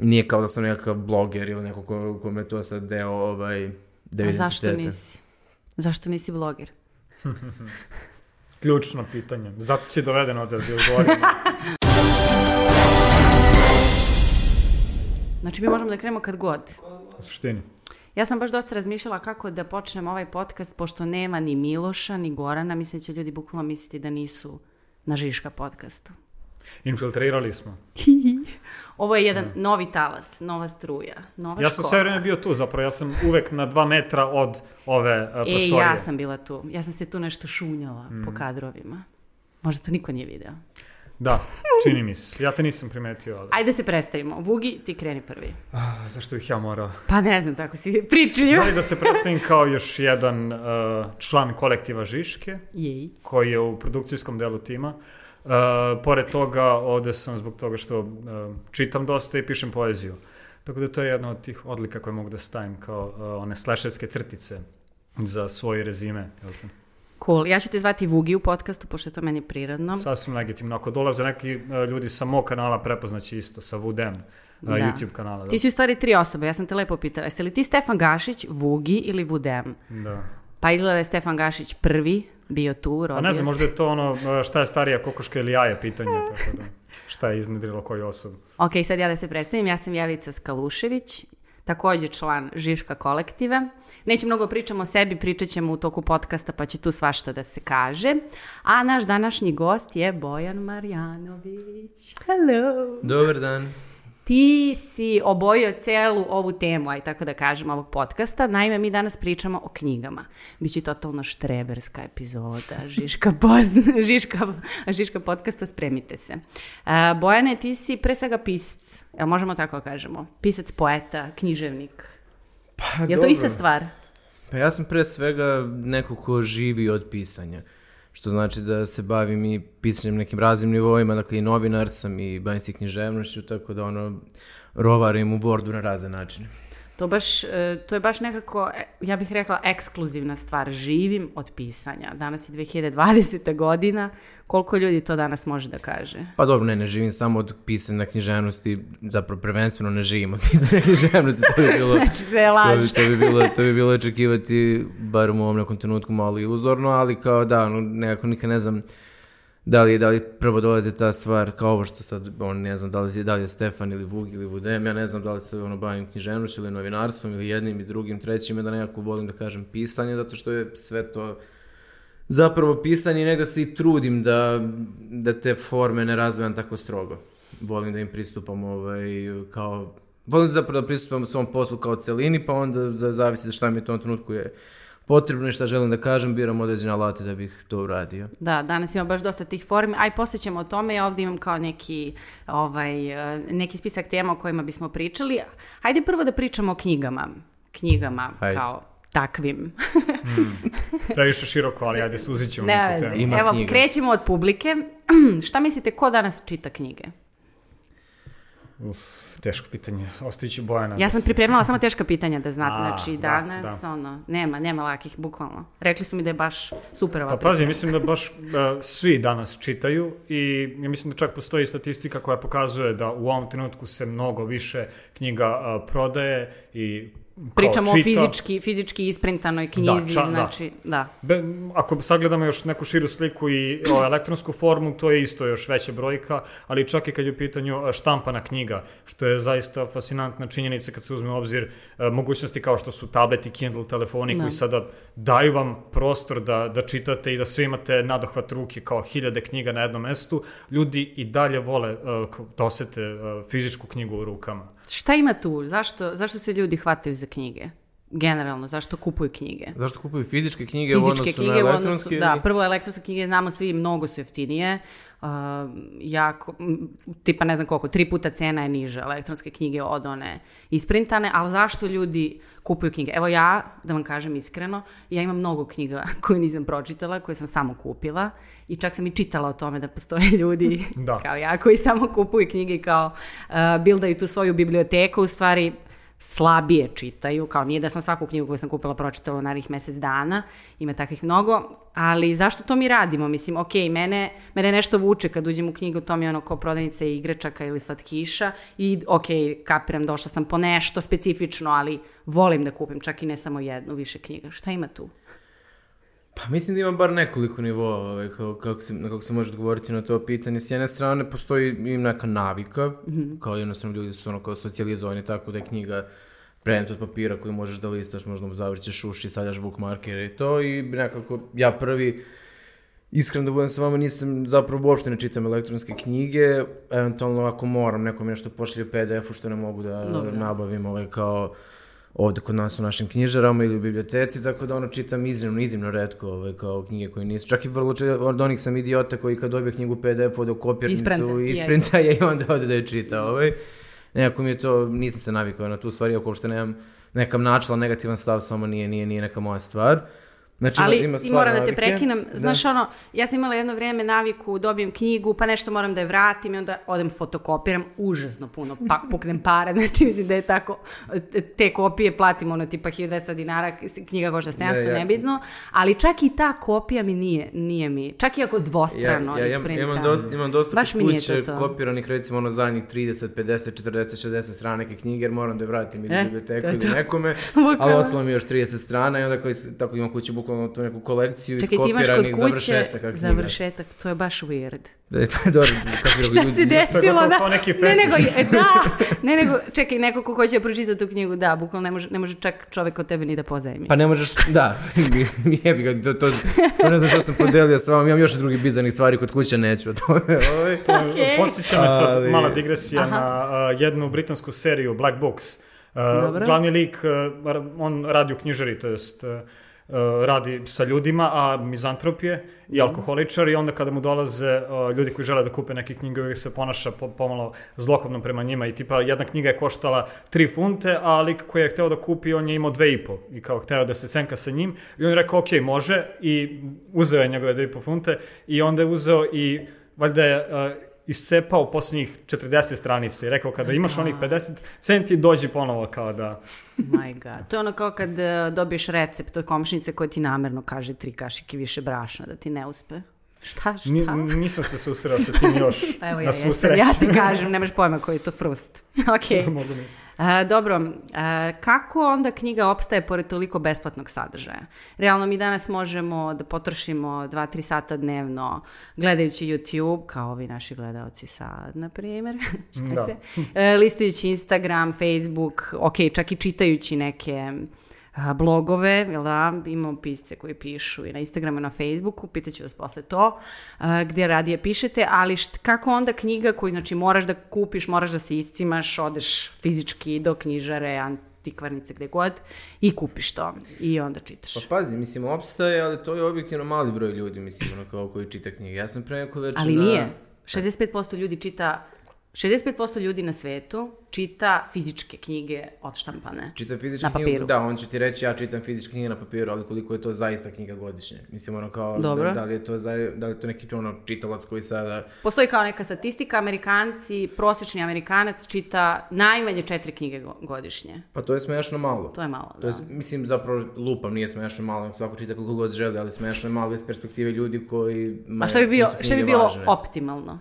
nije kao da sam nekakav bloger ili neko ko, kome je to sad deo ovaj, deo A zašto nisi? Zašto nisi bloger? Ključno pitanje. Zato si doveden ovde da ti odgovorim. Znači, mi možemo da krenemo kad god. U suštini. Ja sam baš dosta razmišljala kako da počnem ovaj podcast, pošto nema ni Miloša, ni Gorana. Mislim da će ljudi bukvalno misliti da nisu na Žiška podcastu. Infiltrirali smo. Ovo je jedan novi talas, nova struja, nova Ja sam škola. sve vreme bio tu zapravo. Ja sam uvek na dva metra od ove uh, E, prostorije. ja sam bila tu. Ja sam se tu nešto šunjala po kadrovima. Možda to niko nije video. Da, čini mi se. Ja te nisam primetio. Ali... Ajde se predstavimo. Vugi, ti kreni prvi. A, zašto bih ja morao? Pa ne znam, tako si pričaju. Daj da se predstavim kao još jedan uh, član kolektiva Žiške, Jej. koji je u produkcijskom delu tima. Uh, pored toga, ovde sam zbog toga što uh, čitam dosta i pišem poeziju. Tako da to je jedna od tih odlika koje mogu da stavim kao uh, one slasherske crtice za svoje rezime. Jel te? Cool. Ja ću te zvati Vugi u podcastu, pošto je to meni prirodno. Sasvim legitimno. Ako dolaze neki uh, ljudi sa mog kanala, prepoznaći isto, sa Vudem, uh, Da. YouTube kanala. Da. Ti si u stvari tri osobe, ja sam te lepo pitala. Jeste li ti Stefan Gašić, Vugi ili Vudem? da. Pa izgleda da je Stefan Gašić prvi bio tu, rodio Pa ne znam, možda je to ono šta je starija kokoška ili jaje pitanje, tako da šta je iznedrilo koju osobu. Ok, sad ja da se predstavim, ja sam Jelica Skalušević, takođe član Žiška kolektiva. Neću mnogo pričamo o sebi, pričat ćemo u toku podcasta pa će tu svašta da se kaže. A naš današnji gost je Bojan Marjanović. Hello! Dobar dan. Ti si obojio celu ovu temu, aj tako da kažem, ovog podcasta. Naime, mi danas pričamo o knjigama. Biće totalno štreberska epizoda, Žiška, pozna, Žiška, Žiška podcasta, spremite se. A, Bojane, ti si pre svega pisac, jel možemo tako da kažemo? Pisac, poeta, književnik. Pa, Je li to ista stvar? Pa ja sam pre svega neko ko živi od pisanja. Što znači da se bavim i pisanjem nekim raznim nivoima, dakle i novinar sam i bavim se književnošću, tako da ono, rovarim u bordu na razne načine. To, baš, e, to je baš nekako, e, ja bih rekla, ekskluzivna stvar. Živim od pisanja. Danas je 2020. godina. Koliko ljudi to danas može da kaže? Pa dobro, ne, ne živim samo od pisanja književnosti, zapravo prvenstveno ne živim od pisanja književnosti, to bi bilo... Znači, To laž. bi, to, bi bilo, to bi bilo očekivati, bar u ovom nekom trenutku, malo iluzorno, ali kao da, ono, nekako nikad ne znam da li, da li prvo dolazi ta stvar, kao ovo što sad, on ne znam da li, je- da li je Stefan ili Vuk ili Vudem, ja ne znam da li se ono, bavim književnošću ili novinarstvom ili jednim i drugim, trećim, da nekako volim da kažem pisanje, zato što je sve to zapravo pisanje i negde se i trudim da, da te forme ne razvijam tako strogo. Volim da im pristupam ovaj, kao... Volim zapravo da pristupam svom poslu kao celini, pa onda za, zavisi za šta mi u tom trenutku je potrebno i šta želim da kažem, biram određene alate da bih to uradio. Da, danas ima baš dosta tih formi, aj posle ćemo o tome, ja ovdje imam kao neki, ovaj, eh, neki spisak tema o kojima bismo pričali. Hajde prvo da pričamo o knjigama, knjigama Hajde. kao takvim. Previše široko, ali ajde suzit ćemo Ne tu temu. Ima Evo, knjiga. krećemo od publike. Šta mislite, ko danas čita knjige? Uf, teško pitanje. Ostavit ću Bojana. Ja da sam pripremala samo teška pitanja da znate, A, znači da, danas, ono, nema, nema lakih, bukvalno. Rekli su mi da je baš super ova Pa pazi, mislim da baš uh, svi danas čitaju i ja mislim da čak postoji statistika koja pokazuje da u ovom trenutku se mnogo više knjiga uh, prodaje i Pričamo o čita. fizički, fizički isprintanoj knjizi, ča- da. znači, da. Be, ako sagledamo još neku širu sliku i o, elektronsku formu, to je isto još veća brojka, ali čak i kad je u pitanju a, štampana knjiga, što je zaista fascinantna činjenica kad se uzme u obzir a, mogućnosti kao što su tableti, Kindle, telefoni Da. koji sada daju vam prostor da, da čitate i da sve imate nadohvat ruke kao hiljade knjiga na jednom mestu, ljudi i dalje vole k- da osete a, fizičku knjigu u rukama. Šta ima tu? Zašto, zašto se ljudi hvataju za knjige? Generalno, zašto kupuju knjige? Zašto kupuju fizičke knjige u Fizičke odnosu knjige na u odnosu, elektronske? da, prvo elektronske knjige znamo svi mnogo su jeftinije, uh, jako, tipa ne znam koliko, tri puta cena je niža elektronske knjige od one isprintane, ali zašto ljudi kupuju knjige? Evo ja, da vam kažem iskreno, ja imam mnogo knjiga koje nisam pročitala, koje sam samo kupila i čak sam i čitala o tome da postoje ljudi Da. kao ja koji samo kupuju knjige i kao uh, bildaju tu svoju biblioteku, u stvari slabije čitaju, kao nije da sam svaku knjigu koju sam kupila pročitala u narednih mesec dana, ima takvih mnogo, ali zašto to mi radimo? Mislim, ok, mene, mene nešto vuče kad uđem u knjigu, to mi je ono kao prodavnice igračaka ili slatkiša i ok, kapiram, došla sam po nešto specifično, ali volim da kupim čak i ne samo jednu, više knjiga. Šta ima tu? Pa mislim da ima bar nekoliko nivoa ovaj, kao, kako, se, kako se može odgovoriti na to pitanje. S jedne strane postoji i neka navika, mm -hmm. kao jednostavno ljudi su ono kao socijalizovani tako da je knjiga predmet od papira koji možeš da listaš, možda zavrćeš uši, sadjaš bookmarkere i to i nekako ja prvi Iskreno da budem sa vama, nisam zapravo uopšte ne čitam elektronske knjige, eventualno ako moram, neko mi nešto pošalje PDF-u što ne mogu da Dobre. nabavim ovaj, kao ovde kod nas u našim knjižarama ili u biblioteci, tako da ono čitam iznimno, iznimno redko ovaj, kao knjige koje nisu. Čak i vrlo često, od onih sam idiota koji kad dobije knjigu PDF od kopirnicu isprinta je i onda ode da je čita. Ovaj. Nekako mi je to, nisam se navikao na tu stvar, iako uopšte nemam nekam načela negativan stav, samo nije, nije, nije neka moja stvar. Uh, Znači, Ali ima i moram da te prekinem, da. znaš ono, ja sam imala jedno vrijeme naviku, dobijem knjigu, pa nešto moram da je vratim i onda odem fotokopiram, užasno puno, pa, puknem pare, znači mislim da je tako, te kopije platim ono tipa 1200 dinara, knjiga košta 700, ne, ja, nebitno, ali čak i ta kopija mi nije, nije mi, čak i ako dvostrano ja, ja, isprintam. Ja imam dosta, imam dosta Baš kuće to to. kopiranih recimo ono zadnjih 30, 50, 40, 60 strana neke knjige, jer moram da je vratim ili e, biblioteku ili nekome, ali ostalo mi još 30 strana i onda koji, tako imam kuće bukvalno tu neku kolekciju Čekaj, iskopiranih završetaka knjiga. Završetak, to je baš weird. Da, to je dobro. Šta se desilo? Da, neki ne, nego, da, ne, nego, čekaj, neko ko hoće da pročita tu knjigu, da, bukvalno ne može, ne može čak čovek od tebe ni da pozajmi. Pa ne možeš, da, jebi ga, to, to, to ne znam što sam podelio sa vama, imam još drugih bizarnih stvari kod kuće, neću o tome. Ovaj. okay. Podsjeća me sad, Ali... mala digresija Aha. na uh, jednu britansku seriju Black Books. Uh, glavni lik, uh, on radi u knjižari, to jest uh, Uh, radi sa ljudima, a mizantrop je i mhm. alkoholičar i onda kada mu dolaze uh, ljudi koji žele da kupe neke knjige uvijek se ponaša po, pomalo zlokobno prema njima i tipa jedna knjiga je koštala 3 funte, a lik koji je hteo da kupi on je imao 2,5 i kao hteo da se cenka sa njim i on je rekao ok, može i uzeo je njegove 2,5 funte i onda je uzeo i valjda je uh, iscepao poslednjih 40 stranica i rekao kada imaš onih 50 centi dođi ponovo kao da... My god. To je ono kao kad uh, dobiješ recept od komšnice koja ti namerno kaže tri kašike više brašna da ti ne uspe. Šta, šta? Ni, nisam se susreo sa tim još. Evo ja, na jesam, ja ti kažem, nemaš pojma koji je to frust. ok. Mogu Uh, dobro, uh, kako onda knjiga opstaje pored toliko besplatnog sadržaja? Realno mi danas možemo da potrošimo 2-3 sata dnevno gledajući YouTube, kao ovi naši gledalci sad, na primjer, da. se, uh, listujući Instagram, Facebook, ok, čak i čitajući neke blogove, jel da, imamo pisce koji pišu i na Instagramu i na Facebooku, pitaću vas posle to, gdje radije pišete, ali št, kako onda knjiga koju, znači, moraš da kupiš, moraš da se iscimaš, odeš fizički do knjižare, antikvarnice, gde god, i kupiš to. I onda čitaš. Pa pazi, mislim, opstaje, ali to je objektivno mali broj ljudi, mislim, ono kao koji čita knjige. Ja sam pre neko večer Ali nije. 65% ljudi čita 65% ljudi na svetu čita fizičke knjige odštampane. Čita fizičke knjige, da, on će ti reći ja čitam fizičke knjige na papiru, ali koliko je to zaista knjiga godišnje. Mislim, ono kao, Dobro. Da, da, li je to, za, da li je to neki ono čitalac koji sada... Postoji kao neka statistika, Amerikanci, prosječni Amerikanac čita najmanje četiri knjige godišnje. Pa to je smešno malo. To je malo, da. To je, mislim, zapravo lupam, nije smešno malo, svako čita koliko god želi, ali smešno je malo iz perspektive ljudi koji... A šta bi, bio, šta bi bilo važne. optimalno?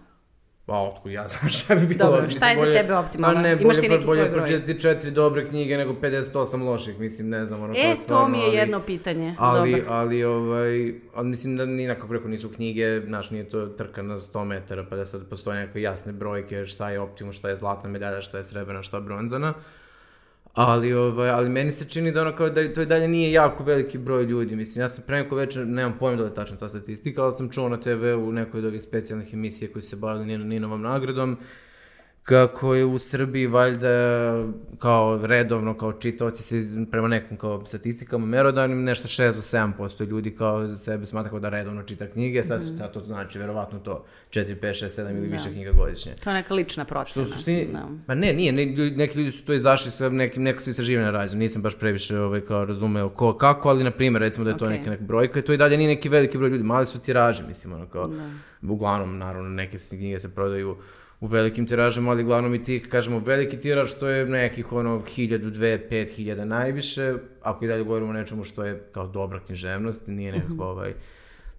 Pa, otkud ja znam šta bi bilo. Dobro, šta je bolje, za tebe optimalno? Ne, Imaš ti neki bolje, svoj broj? Bolje pročitati četiri dobre knjige nego 58 loših, mislim, ne znam. Ono, e, to stvarno, mi je ali, jedno pitanje. Ali, Dobar. ali, ovaj, ali mislim da ni nakon preko nisu knjige, znaš, nije to trka na 100 metara, pa da sad postoje neke jasne brojke, šta je optimum, šta je zlatna medalja, šta je srebrna, šta je bronzana. Ali, ovaj, ali meni se čini da ono kao da to i dalje nije jako veliki broj ljudi. Mislim, ja sam pre neko večer, nemam pojma da je tačna ta statistika, ali sam čuo na TV u nekoj od ovih specijalnih emisija koji se bavili Ninovom nagradom, kako je u Srbiji valjda kao redovno, kao čitaoci se prema nekom kao statistikama merodanim, nešto 6 do 7% ljudi kao za sebe smatra kao da redovno čita knjige, sad mm. šta to znači, verovatno to 4, 5, 6, 7 ili da. više knjiga godišnje. To je neka lična procena. Što, suštini, da. Pa ne, nije, ne, neki ljudi su to izašli sa nekim, neko su istraživanja rađene, nisam baš previše ovaj, kao razumeo ko, kako, ali na primjer recimo da je to okay. neka, neka brojka, to i dalje nije neki veliki broj ljudi, mali su tiraže, mislim, ono kao, da. uglavnom, naravno, neke knjige se prodaju u velikim tiražima, ali glavnom i ti, kažemo, veliki tiraž, to je nekih ono, hiljadu, dve, pet hiljada najviše, ako i dalje govorimo o nečemu što je kao dobra književnost, nije nekako Mhm. ovaj,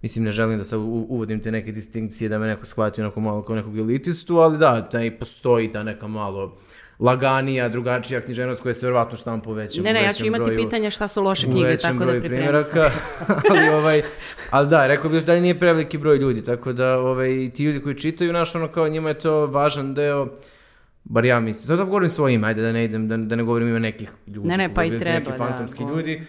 mislim, ne želim da sad uvodim te neke distinkcije, da me neko shvati onako malo kao nekog elitistu, ali da, taj postoji ta neka malo laganija, drugačija književnost koja se verovatno štampa u većem Ne, ne, ja ću imati broju- pitanja šta su loše knjige, tako da broju pripremim se. ali, ovaj, ali da, rekao bih da nije preveliki broj ljudi, tako da ovaj, ti ljudi koji čitaju naš, ono kao njima je to važan deo, bar ja mislim, sad da govorim svoje ime, ajde da ne idem, da, da ne govorim ime nekih ljudi. Ne, ne, pa i treba, Neki da, fantomski go- ljudi,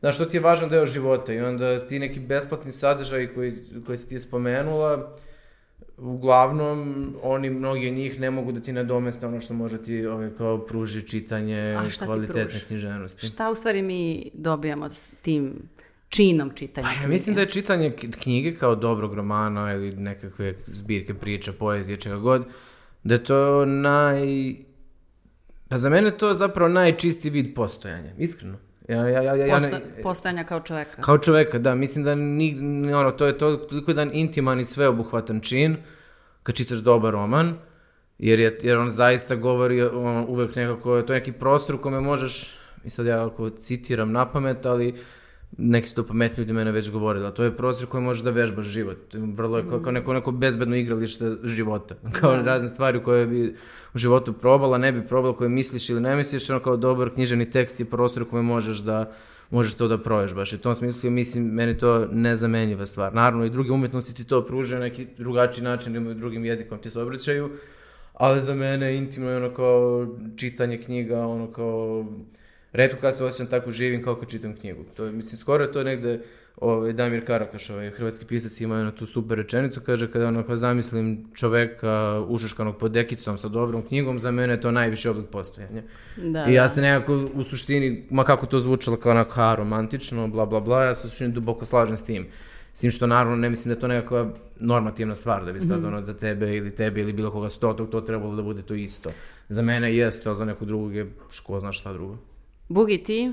Znaš, to ti je važan deo života i onda ti neki besplatni sadržaj koji, koji si ti spomenula, uglavnom, oni, mnogi od njih ne mogu da ti nadomeste ono što može ti ovaj, kao pruži čitanje kvalitetne književnosti. Šta u stvari mi dobijamo s tim činom čitanja Pa ja mislim da je čitanje knjige kao dobrog romana ili nekakve zbirke priča, poezije, čega god, da je to naj... Pa za mene to je zapravo najčistiji vid postojanja, iskreno. Ja, ja, ja, ja, ja Posta- ne, postojanja kao čoveka. kao čoveka, da, mislim da ni, ni ono, to je to toliko jedan intiman i sveobuhvatan čin, kad čitaš dobar roman, jer, je, jer on zaista govori on, uvek nekako, to je neki prostor u kome možeš, i sad ja ako citiram na pamet, ali neki su to pametni ljudi mene već govorili, a to je prostor koji možeš da vežbaš život. Vrlo je kao, kao neko, neko bezbedno igralište života. Kao Da. razne stvari koje bi u životu probala, ne bi probala, koje misliš ili ne misliš, ono kao dobar književni tekst je prostor u kome možeš da možeš to da provežbaš. I u tom smislu, mislim, meni to nezamenjiva stvar. Naravno, i druge umetnosti ti to pružaju na neki drugačiji način, imaju drugim jezikom ti se obraćaju, ali za mene intimno je ono kao čitanje knjiga, ono kao redko kad se osjećam tako živim kao kad čitam knjigu. To je, mislim, skoro je to negde ovaj, Damir Karakaš, ovaj, hrvatski pisac, ima jednu tu super rečenicu, kaže kada ono, kao zamislim čoveka ušuškanog pod dekicom sa dobrom knjigom, za mene je to najviši oblik postojanja. Da, I ja da. se nekako u suštini, ma kako to zvučalo kao onako ha, romantično, bla bla bla, ja se u suštini duboko slažem s tim. S tim što naravno ne mislim da je to nekakva normativna stvar, da bi sad ono za tebe ili tebe ili bilo koga stotog to trebalo da bude to isto. Za mene jeste, ali za nekog drugog je ško zna šta drugo. Bugi ti?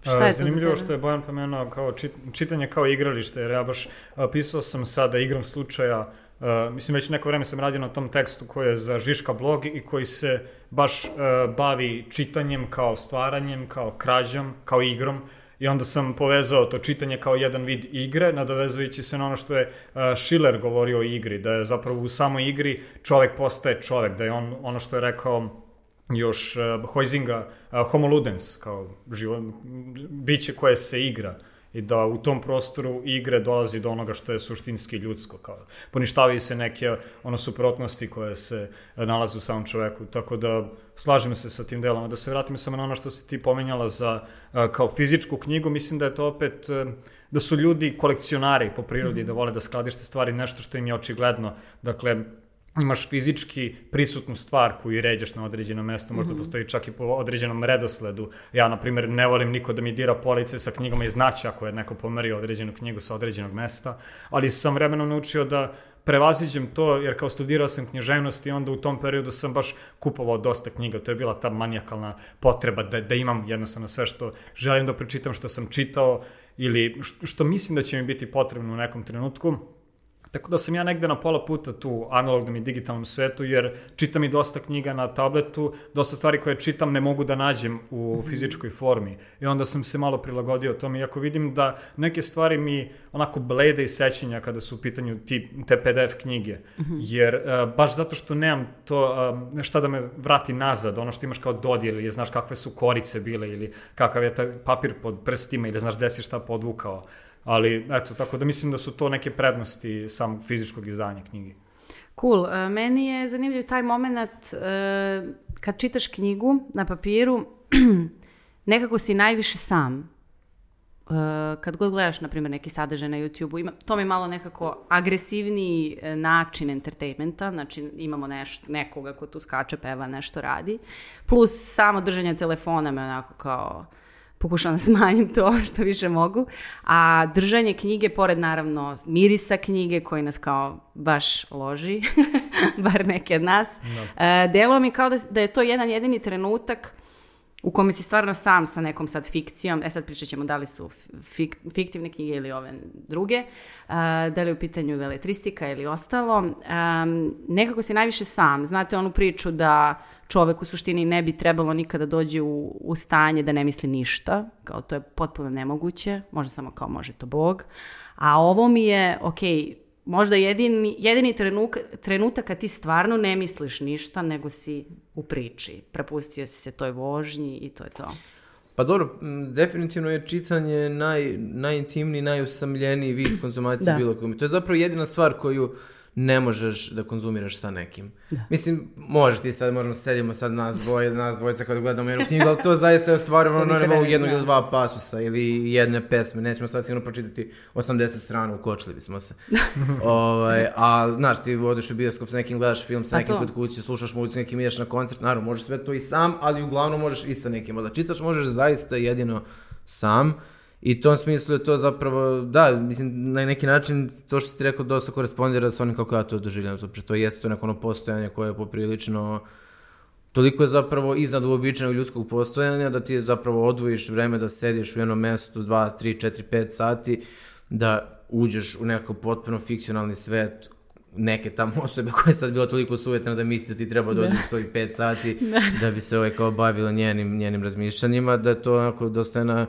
Šta je to za Zanimljivo tebe? što je Bojan pomenuo kao čit, čitanje kao igralište, jer ja baš pisao sam sada igram slučaja, a, mislim već neko vreme sam radio na tom tekstu koji je za Žiška blog i koji se baš a, bavi čitanjem kao stvaranjem, kao krađom, kao igrom. I onda sam povezao to čitanje kao jedan vid igre, nadovezujući se na ono što je a, Schiller govorio o igri, da je zapravo u samoj igri čovek postaje čovek, da je on ono što je rekao još uh, Hojzinga, uh, homo ludens, kao živo, biće koje se igra i da u tom prostoru igre dolazi do onoga što je suštinski ljudsko, kao poništavaju se neke ono suprotnosti koje se eh, nalaze u samom čoveku, tako da slažem se sa tim delom. A Da se vratim samo na ono što si ti pomenjala za kao fizičku knjigu, mislim da je to opet da su ljudi kolekcionari po prirodi, da vole da skladište stvari, nešto što im je očigledno. Dakle, imaš fizički prisutnu stvar koju ređaš na određeno mesto, možda postoji čak i po određenom redosledu. Ja, na primjer, ne volim niko da mi dira police sa knjigama i znaće ako je neko pomerio određenu knjigu sa određenog mesta, ali sam vremenom naučio da prevaziđem to, jer kao studirao sam književnost i onda u tom periodu sam baš kupovao dosta knjiga. To je bila ta manijakalna potreba da, da imam jednostavno sve što želim da pročitam, što sam čitao ili što, što mislim da će mi biti potrebno u nekom trenutku. Tako da sam ja negde na pola puta tu analognom i digitalnom svetu, jer čitam i dosta knjiga na tabletu, dosta stvari koje čitam ne mogu da nađem u fizičkoj formi. I onda sam se malo prilagodio tome, iako vidim da neke stvari mi onako blede iz sećanja kada su u pitanju ti, te PDF knjige. Jer uh, baš zato što nemam to, uh, šta da me vrati nazad, ono što imaš kao dodijel, ili znaš kakve su korice bile, ili kakav je taj papir pod prstima, ili znaš gde si šta podvukao. Ali, eto, tako da mislim da su to neke prednosti samog fizičkog izdanja knjige. Cool. E, Meni je zanimljiv taj moment e, kad čitaš knjigu na papiru, nekako si najviše sam. E, kad god gledaš, na primjer, neki sadržaj na YouTube-u, to mi je malo nekako agresivniji način entertainmenta, znači imamo neš, nekoga ko tu skače, peva, nešto radi, plus samo držanje telefona me onako kao pokušam da smanjim to što više mogu, a držanje knjige, pored naravno mirisa knjige koji nas kao baš loži, bar neke od nas, e, delo mi kao da, da je to jedan jedini trenutak u kome si stvarno sam sa nekom sad fikcijom, e sad pričat ćemo da li su fik, fiktivne knjige ili ove druge, uh, da li je u pitanju veletristika ili ostalo, um, nekako si najviše sam. Znate onu priču da čovek u suštini ne bi trebalo nikada dođe u, u stanje da ne misli ništa, kao to je potpuno nemoguće, može samo kao može to Bog, a ovo mi je, ok, možda jedini, jedini trenuk, trenutak kad ti stvarno ne misliš ništa, nego si u priči. Prepustio si se toj vožnji i to je to. Pa dobro, definitivno je čitanje naj, najintimniji, najusamljeniji vid konzumacije da. bilo kome. To je zapravo jedina stvar koju ne možeš da konzumiraš sa nekim. Da. Mislim, možeš ti sad, možemo sedimo sad nas dvoje, nas dvojica kada gledamo jednu knjigu, ali to zaista je ostvarivano na nivou jednog ili dva pasusa ili jedne pesme. Nećemo sad sigurno pročitati 80 strana, ukočili bismo se. ovaj, a, znaš, ti odeš u bioskop sa nekim, gledaš film sa nekim kod kuće, slušaš muziku, nekim ideš na koncert, naravno, možeš sve to i sam, ali uglavnom možeš i sa nekim. Da čitaš možeš zaista jedino sam. I u tom smislu je to zapravo, da, mislim, na neki način to što si ti rekao dosta korespondira sa onim kako ja to doživljam. Zapravo, to jeste to neko ono postojanje koje je poprilično toliko je zapravo iznad uobičajenog ljudskog postojanja da ti zapravo odvojiš vreme da sediš u jednom mestu 2, 3, 4, 5 sati, da uđeš u nekako potpuno fikcionalni svet neke tamo osobe koja je sad bila toliko suvetna da misli da ti treba da da. 5 sati da. da bi se ovaj kao bavila njenim, njenim razmišljanjima, da je to onako dosta jedna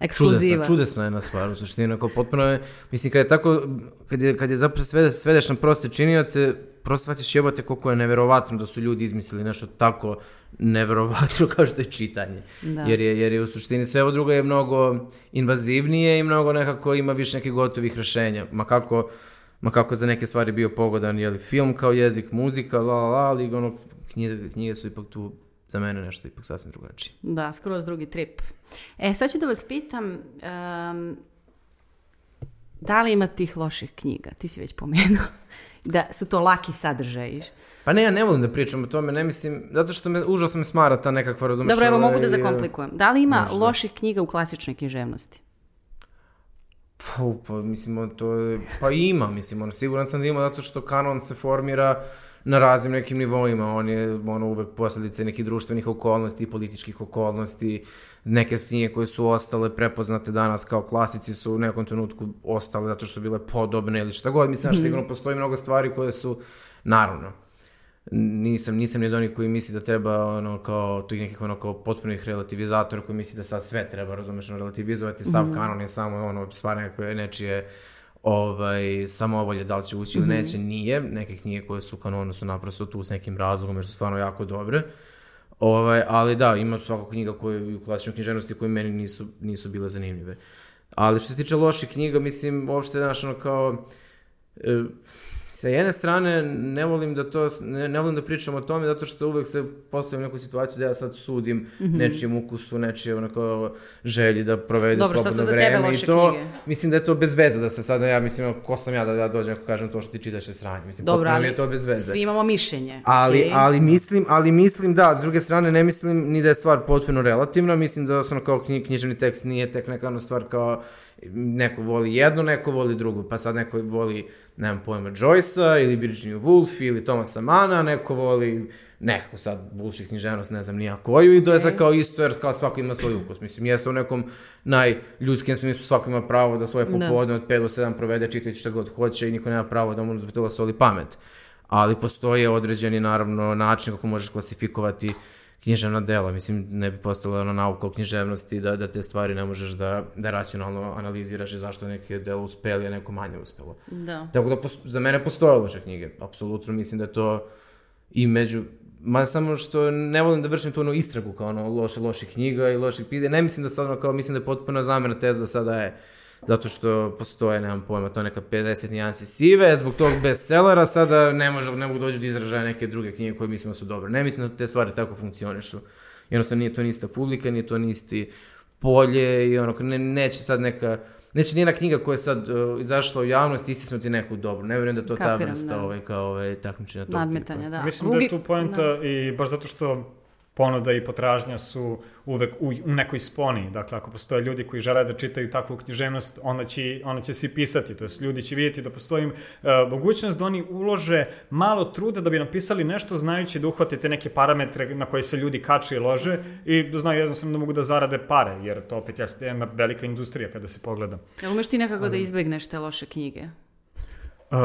Ekskluziva. Čudesna, čudesna jedna stvar, u suštini, onako potpuno je, mislim, kad je tako, kad je, kad je zapravo svede, svedeš na proste činioce, prosto shvatiš jebote koliko je neverovatno da su ljudi izmislili nešto tako neverovatno kao što je čitanje. Da. Jer, je, jer je u suštini sve ovo drugo je mnogo invazivnije i mnogo nekako ima više nekih gotovih rešenja. Ma kako, ma kako za neke stvari bio pogodan, je li film kao jezik, muzika, la la la, ali ono, knjige, knjige su ipak tu za mene nešto ipak sasvim drugačije. Da, skroz drugi trip. E, sad ću da vas pitam, um, da li ima tih loših knjiga? Ti si već pomenuo da su to laki sadržaji. Pa ne, ja ne volim da pričam o tome, ne mislim, zato što me užasno me smara ta nekakva, razumeš? Dobro, evo mogu da zakomplikujem. Da li ima možda. loših knjiga u klasičnoj književnosti? Pa, pa mislim, to je, pa ima, mislim, ono, siguran sam da ima zato što kanon se formira na raznim nekim nivoima. On je ono, uvek posledice nekih društvenih okolnosti političkih okolnosti. Neke snije koje su ostale prepoznate danas kao klasici su u nekom trenutku ostale zato što su bile podobne ili šta god. Mislim, mm. što postoji mnogo stvari koje su, naravno, nisam, nisam ni od onih koji misli da treba ono kao tih nekih ono kao potpunih relativizatora koji misli da sad sve treba razumeš relativizovati, sav mm. kanon je samo ono stvar nekakve nečije ovaj, samovolje da li će ući ili mm -hmm. neće, nije. Neke knjige koje su kanonu su naprosto tu s nekim razlogom jer su stvarno jako dobre. Ovaj, ali da, ima svaka knjiga koje u klasičnoj književnosti koje meni nisu, nisu bile zanimljive. Ali što se tiče loših knjiga, mislim, uopšte, znaš, ono kao... E, sa jedne strane ne volim da to ne, ne volim da pričam o tome zato što uvek se postavim u neku situaciju da ja sad sudim mm -hmm. nečijem ukusu, nečije onako želji da provede Dobro, slobodno vreme i to knjige? mislim da je to bez veze da se sad ja mislim ko sam ja da ja dođem ako kažem to što ti čitaš je sranje mislim Dobro, ali, je to bez veze. Svi imamo mišljenje. Ali okay. ali mislim ali mislim da s druge strane ne mislim ni da je stvar potpuno relativna, mislim da ono kao knjig, književni tekst nije tek neka stvar kao neko voli jedno, neko voli drugo, pa sad neko voli nemam pojma, Joyce-a ili Virginia Woolf ili Thomasa Mana, neko voli nekako sad bullshit književnost, ne znam nija koju i to je sad kao isto jer kao svako ima svoj ukus. Mislim, jeste u nekom najljudskim smislu svako ima pravo da svoje da. popodne od 5 do 7 provede čitajući šta god hoće i niko nema pravo da mu zbog toga soli pamet. Ali postoje određeni, naravno, način kako možeš klasifikovati uh, književna dela. Mislim, ne bi postala ona nauka o književnosti da, da te stvari ne možeš da, da racionalno analiziraš i zašto neke delo uspeli, a neko manje uspelo. Da. Tako da pos, za mene postoje loše knjige. Apsolutno mislim da je to i među Ma samo što ne volim da vršim tu ono istragu kao ono loše, loših knjiga i loših pide. Ne mislim da sad ono kao, mislim da je potpuno zamena teza da sada je zato što postoje, nemam pojma, to neka 50 nijansi sive, zbog tog bestsellera sada ne, može, ne mogu dođu da izražaja neke druge knjige koje mislimo da su dobre. Ne mislim da te stvari tako funkcionišu. Jednostavno nije to nista publika, nije to nisti polje i ono, ne, neće sad neka, neće nijena knjiga koja je sad uh, izašla u javnost istisnuti neku dobru. Ne vjerujem da to ta vrsta da. ovaj, kao ovaj, takmičenja tog Nadmetanja, tipa. da. Mislim Ugi... da je tu poenta da. i baš zato što ponuda i potražnja su uvek u, u nekoj sponi. Dakle, ako postoje ljudi koji žele da čitaju takvu književnost, onda će, onda će se pisati. To jest, ljudi će vidjeti da postoji uh, mogućnost da oni ulože malo truda da bi napisali nešto znajući da uhvate te neke parametre na koje se ljudi kače i lože i da znaju jednostavno da mogu da zarade pare, jer to opet jeste jedna velika industrija kada se pogleda. Jel umeš ti nekako da izbegneš te loše knjige? Uh,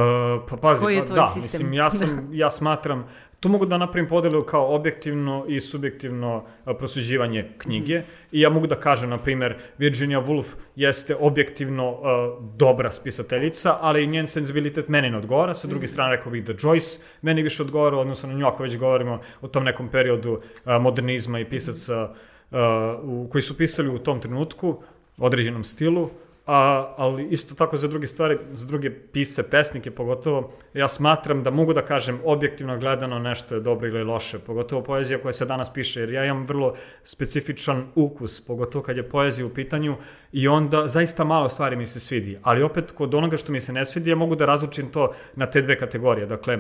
pa pazi, Koji je pa, tvoj da, sistem? mislim, ja, sam, ja smatram, tu mogu da napravim podelu kao objektivno i subjektivno a, prosuđivanje knjige Mhm. i ja mogu da kažem, na primer, Virginia Woolf jeste objektivno a, dobra spisateljica, ali njen senzibilitet meni ne odgovara, sa Mhm. druge strane rekao bih da Joyce meni više odgovara, odnosno na nju ako već govorimo o tom nekom periodu a, modernizma i pisaca a, u, koji su pisali u tom trenutku, određenom stilu, a, ali isto tako za druge stvari, za druge pise, pesnike pogotovo, ja smatram da mogu da kažem objektivno gledano nešto je dobro ili loše, pogotovo poezija koja se danas piše, jer ja imam vrlo specifičan ukus, pogotovo kad je poezija u pitanju i onda zaista malo stvari mi se svidi, ali opet kod onoga što mi se ne svidi, ja mogu da razlučim to na te dve kategorije, dakle,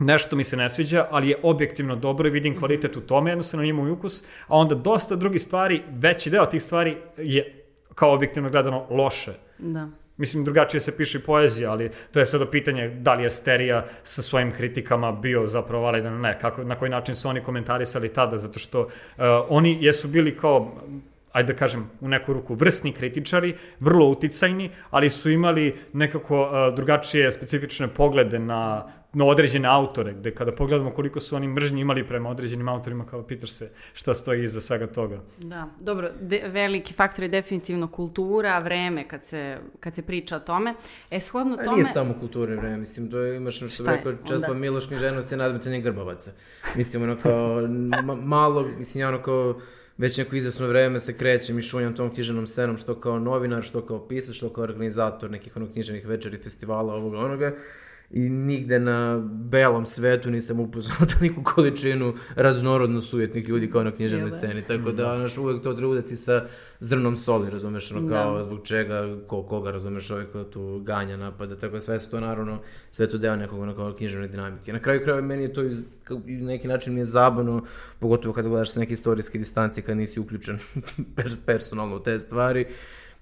nešto mi se ne sviđa, ali je objektivno dobro i vidim kvalitet u tome, jednostavno ima i ukus, a onda dosta drugih stvari, veći deo tih stvari je kao objektivno gledano loše. Da. Mislim, drugačije se piše i poezija, ali to je sada pitanje da li je Sterija sa svojim kritikama bio zapravo validan, ne, kako, na koji način su oni komentarisali tada, zato što uh, oni jesu bili kao ajde da kažem, u neku ruku vrsni kritičari, vrlo uticajni, ali su imali nekako uh, drugačije specifične poglede na, na određene autore, gde kada pogledamo koliko su oni mržnji imali prema određenim autorima, kao pitaš se šta stoji iza svega toga. Da, dobro, de, veliki faktor je definitivno kultura, vreme kad se, kad se priča o tome. E, shodno A tome... nije samo kulturno vreme, mislim, to je, imaš što bi je rekao onda? Česlav Miloš književnost je nadmetanje grbavaca. Mislim, ono kao, ma, malo, mislim, ja ono kao, već neko izvesno vreme se krećem i šunjam tom književnom scenom, što kao novinar, što kao pisac, što kao organizator nekih ono književnih večeri, festivala, ovoga, onoga. I nigde na belom svetu nisam upoznao toliku količinu raznorodno sujetnih ljudi kao na književnoj da? sceni. Tako da, znaš, uvek to treba udati sa zrnom soli, razumeš, ono kao, Da. zbog čega, ko, koga, razumeš, ovaj ko tu ganja, napada, tako da sve su to naravno, sve to deo nekog ono kao književne dinamike. Na kraju krajeva meni je to iz, kao, na neki način mi je zabavno, pogotovo kada gledaš sa neke istorijske distancije, kad nisi uključen per, personalno u te stvari,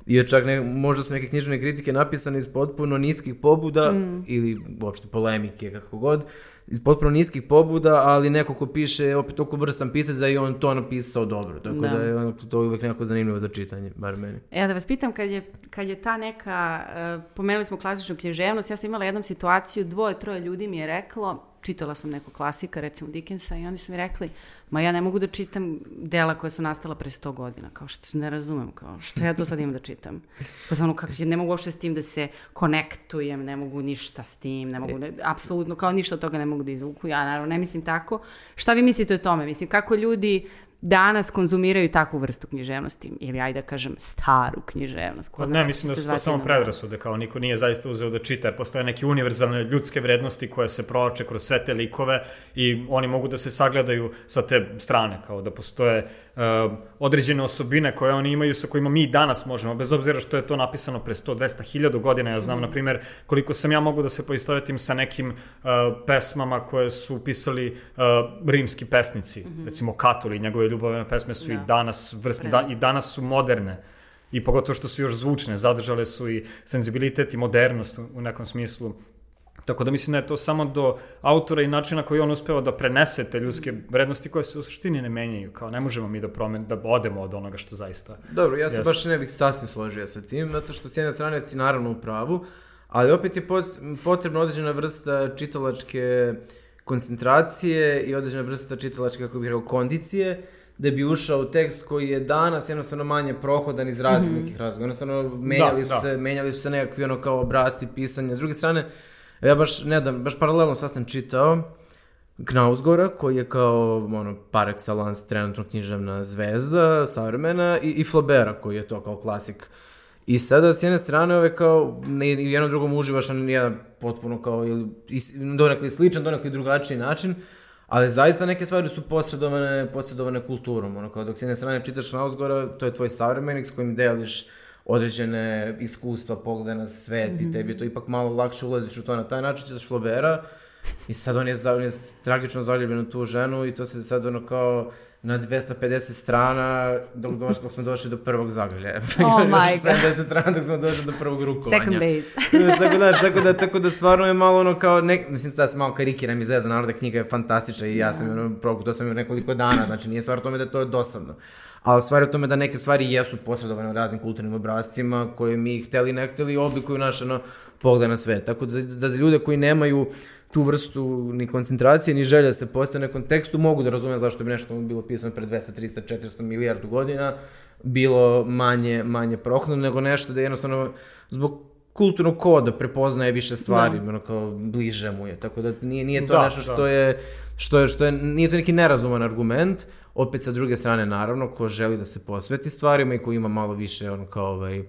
I čak ne, možda su neke književne kritike napisane iz potpuno niskih pobuda mm. ili uopšte polemike, kako god, iz potpuno niskih pobuda, ali neko ko piše opet toliko vrsan pisac da je on to napisao dobro. Tako da, Da. je ono, to uvek nekako zanimljivo za čitanje, bar meni. E, da vas pitam, kad je, kad je ta neka, uh, pomenuli smo klasičnu književnost, ja sam imala jednom situaciju, dvoje, troje ljudi mi je reklo, čitala sam nekog klasika, recimo Dickensa, i oni su mi rekli, ma ja ne mogu da čitam dela koja su nastala pre 100 godina, kao što ne razumem, kao što ja to sad imam da čitam. Pa ono, kako, ne mogu uopšte s tim da se konektujem, ne mogu ništa s tim, ne mogu, ne, apsolutno, kao ništa od toga ne mogu da izvuku, ja naravno ne mislim tako. Šta vi mislite o tome? Mislim, kako ljudi danas konzumiraju takvu vrstu književnosti, ili ajde da kažem staru književnost. Pa zna ne, mislim da su to samo predrasude, kao niko nije zaista uzeo da čita, jer postoje neke univerzalne ljudske vrednosti koje se proče kroz sve te likove i oni mogu da se sagledaju sa te strane, kao da postoje uh, određene osobine koje oni imaju sa kojima mi danas možemo, bez obzira što je to napisano pre 100, 200, 1000 godina, ja znam, na primjer, koliko sam ja mogu da se poistovetim sa nekim uh, pesmama koje su pisali uh, rimski pesnici, recimo Katuli, njegove ljubavne pesme su Da. i danas vrsne, da, i danas su moderne i pogotovo što su još zvučne, zadržale su i senzibilitet i modernost u nekom smislu. Tako da mislim da je to samo do autora i načina koji on uspeva da prenese te ljudske vrednosti koje se u suštini ne menjaju. Kao ne možemo mi da, promen, da odemo od onoga što zaista... Dobro, ja se baš ne bih sasvim složio sa tim, zato što s jedne strane si naravno u pravu, ali opet je potrebna određena vrsta čitalačke koncentracije i određena vrsta čitalačke, kako bih rekao, kondicije, da bi ušao u tekst koji je danas jednostavno manje prohodan iz raznih nekih razloga. Jednostavno, menjali, Da, su da. se, menjali su se nekakvi ono kao obrasci pisanja. S druge strane, ja baš, ne znam, baš paralelno sad sam čitao Knausgora, koji je kao ono, par excellence trenutno književna zvezda, savremena, i, i Flaubera, koji je to kao klasik. I sada, s jedne strane, ove kao, ne, jednom drugom uživaš na jedan potpuno kao, ili, donekli sličan, donekli drugačiji način, ali zaista neke stvari su posredovane, posredovane kulturom. Ono, kao dok s jedne strane čitaš Knausgora, to je tvoj savremenik s kojim deliš određene iskustva, poglede na svet i tebi je to ipak malo lakše ulaziš u to na taj način, čitaš Flaubera, I sad on je, za, on je tragično zaljubljen u tu ženu i to se sad ono kao na 250 strana dok, došli, dok smo došli do prvog zagrljaja. Oh my god. 70 strana dok smo došli do prvog rukovanja. Second. Znaš, tako, da, tako, da, tako da stvarno je malo ono kao, nek, mislim sad se malo karikiram i zezam, naravno da knjiga je fantastična i ja sam ono, prokutao sam ju nekoliko dana, znači nije stvar tome da to je dosadno. Ali stvar je u tome da neke stvari jesu posredovane u raznim kulturnim obrazcima koje mi hteli ne hteli oblikuju naš ono, pogled na sve. Tako da za, za ljude koji nemaju tu vrstu ni koncentracije, ni želje da se postane kontekstu, mogu da razume zašto bi nešto bilo pisano pre 200, 300, 400 milijardu godina, bilo manje, manje prohodno, nego nešto da jednostavno zbog kulturnog koda prepoznaje više stvari, da. ono kao bliže mu je. Tako da nije, nije to Da, nešto što da. je, što je, što je, nije to neki nerazuman argument, opet sa druge strane naravno, ko želi da se posveti stvarima i ko ima malo više ono kao ovaj,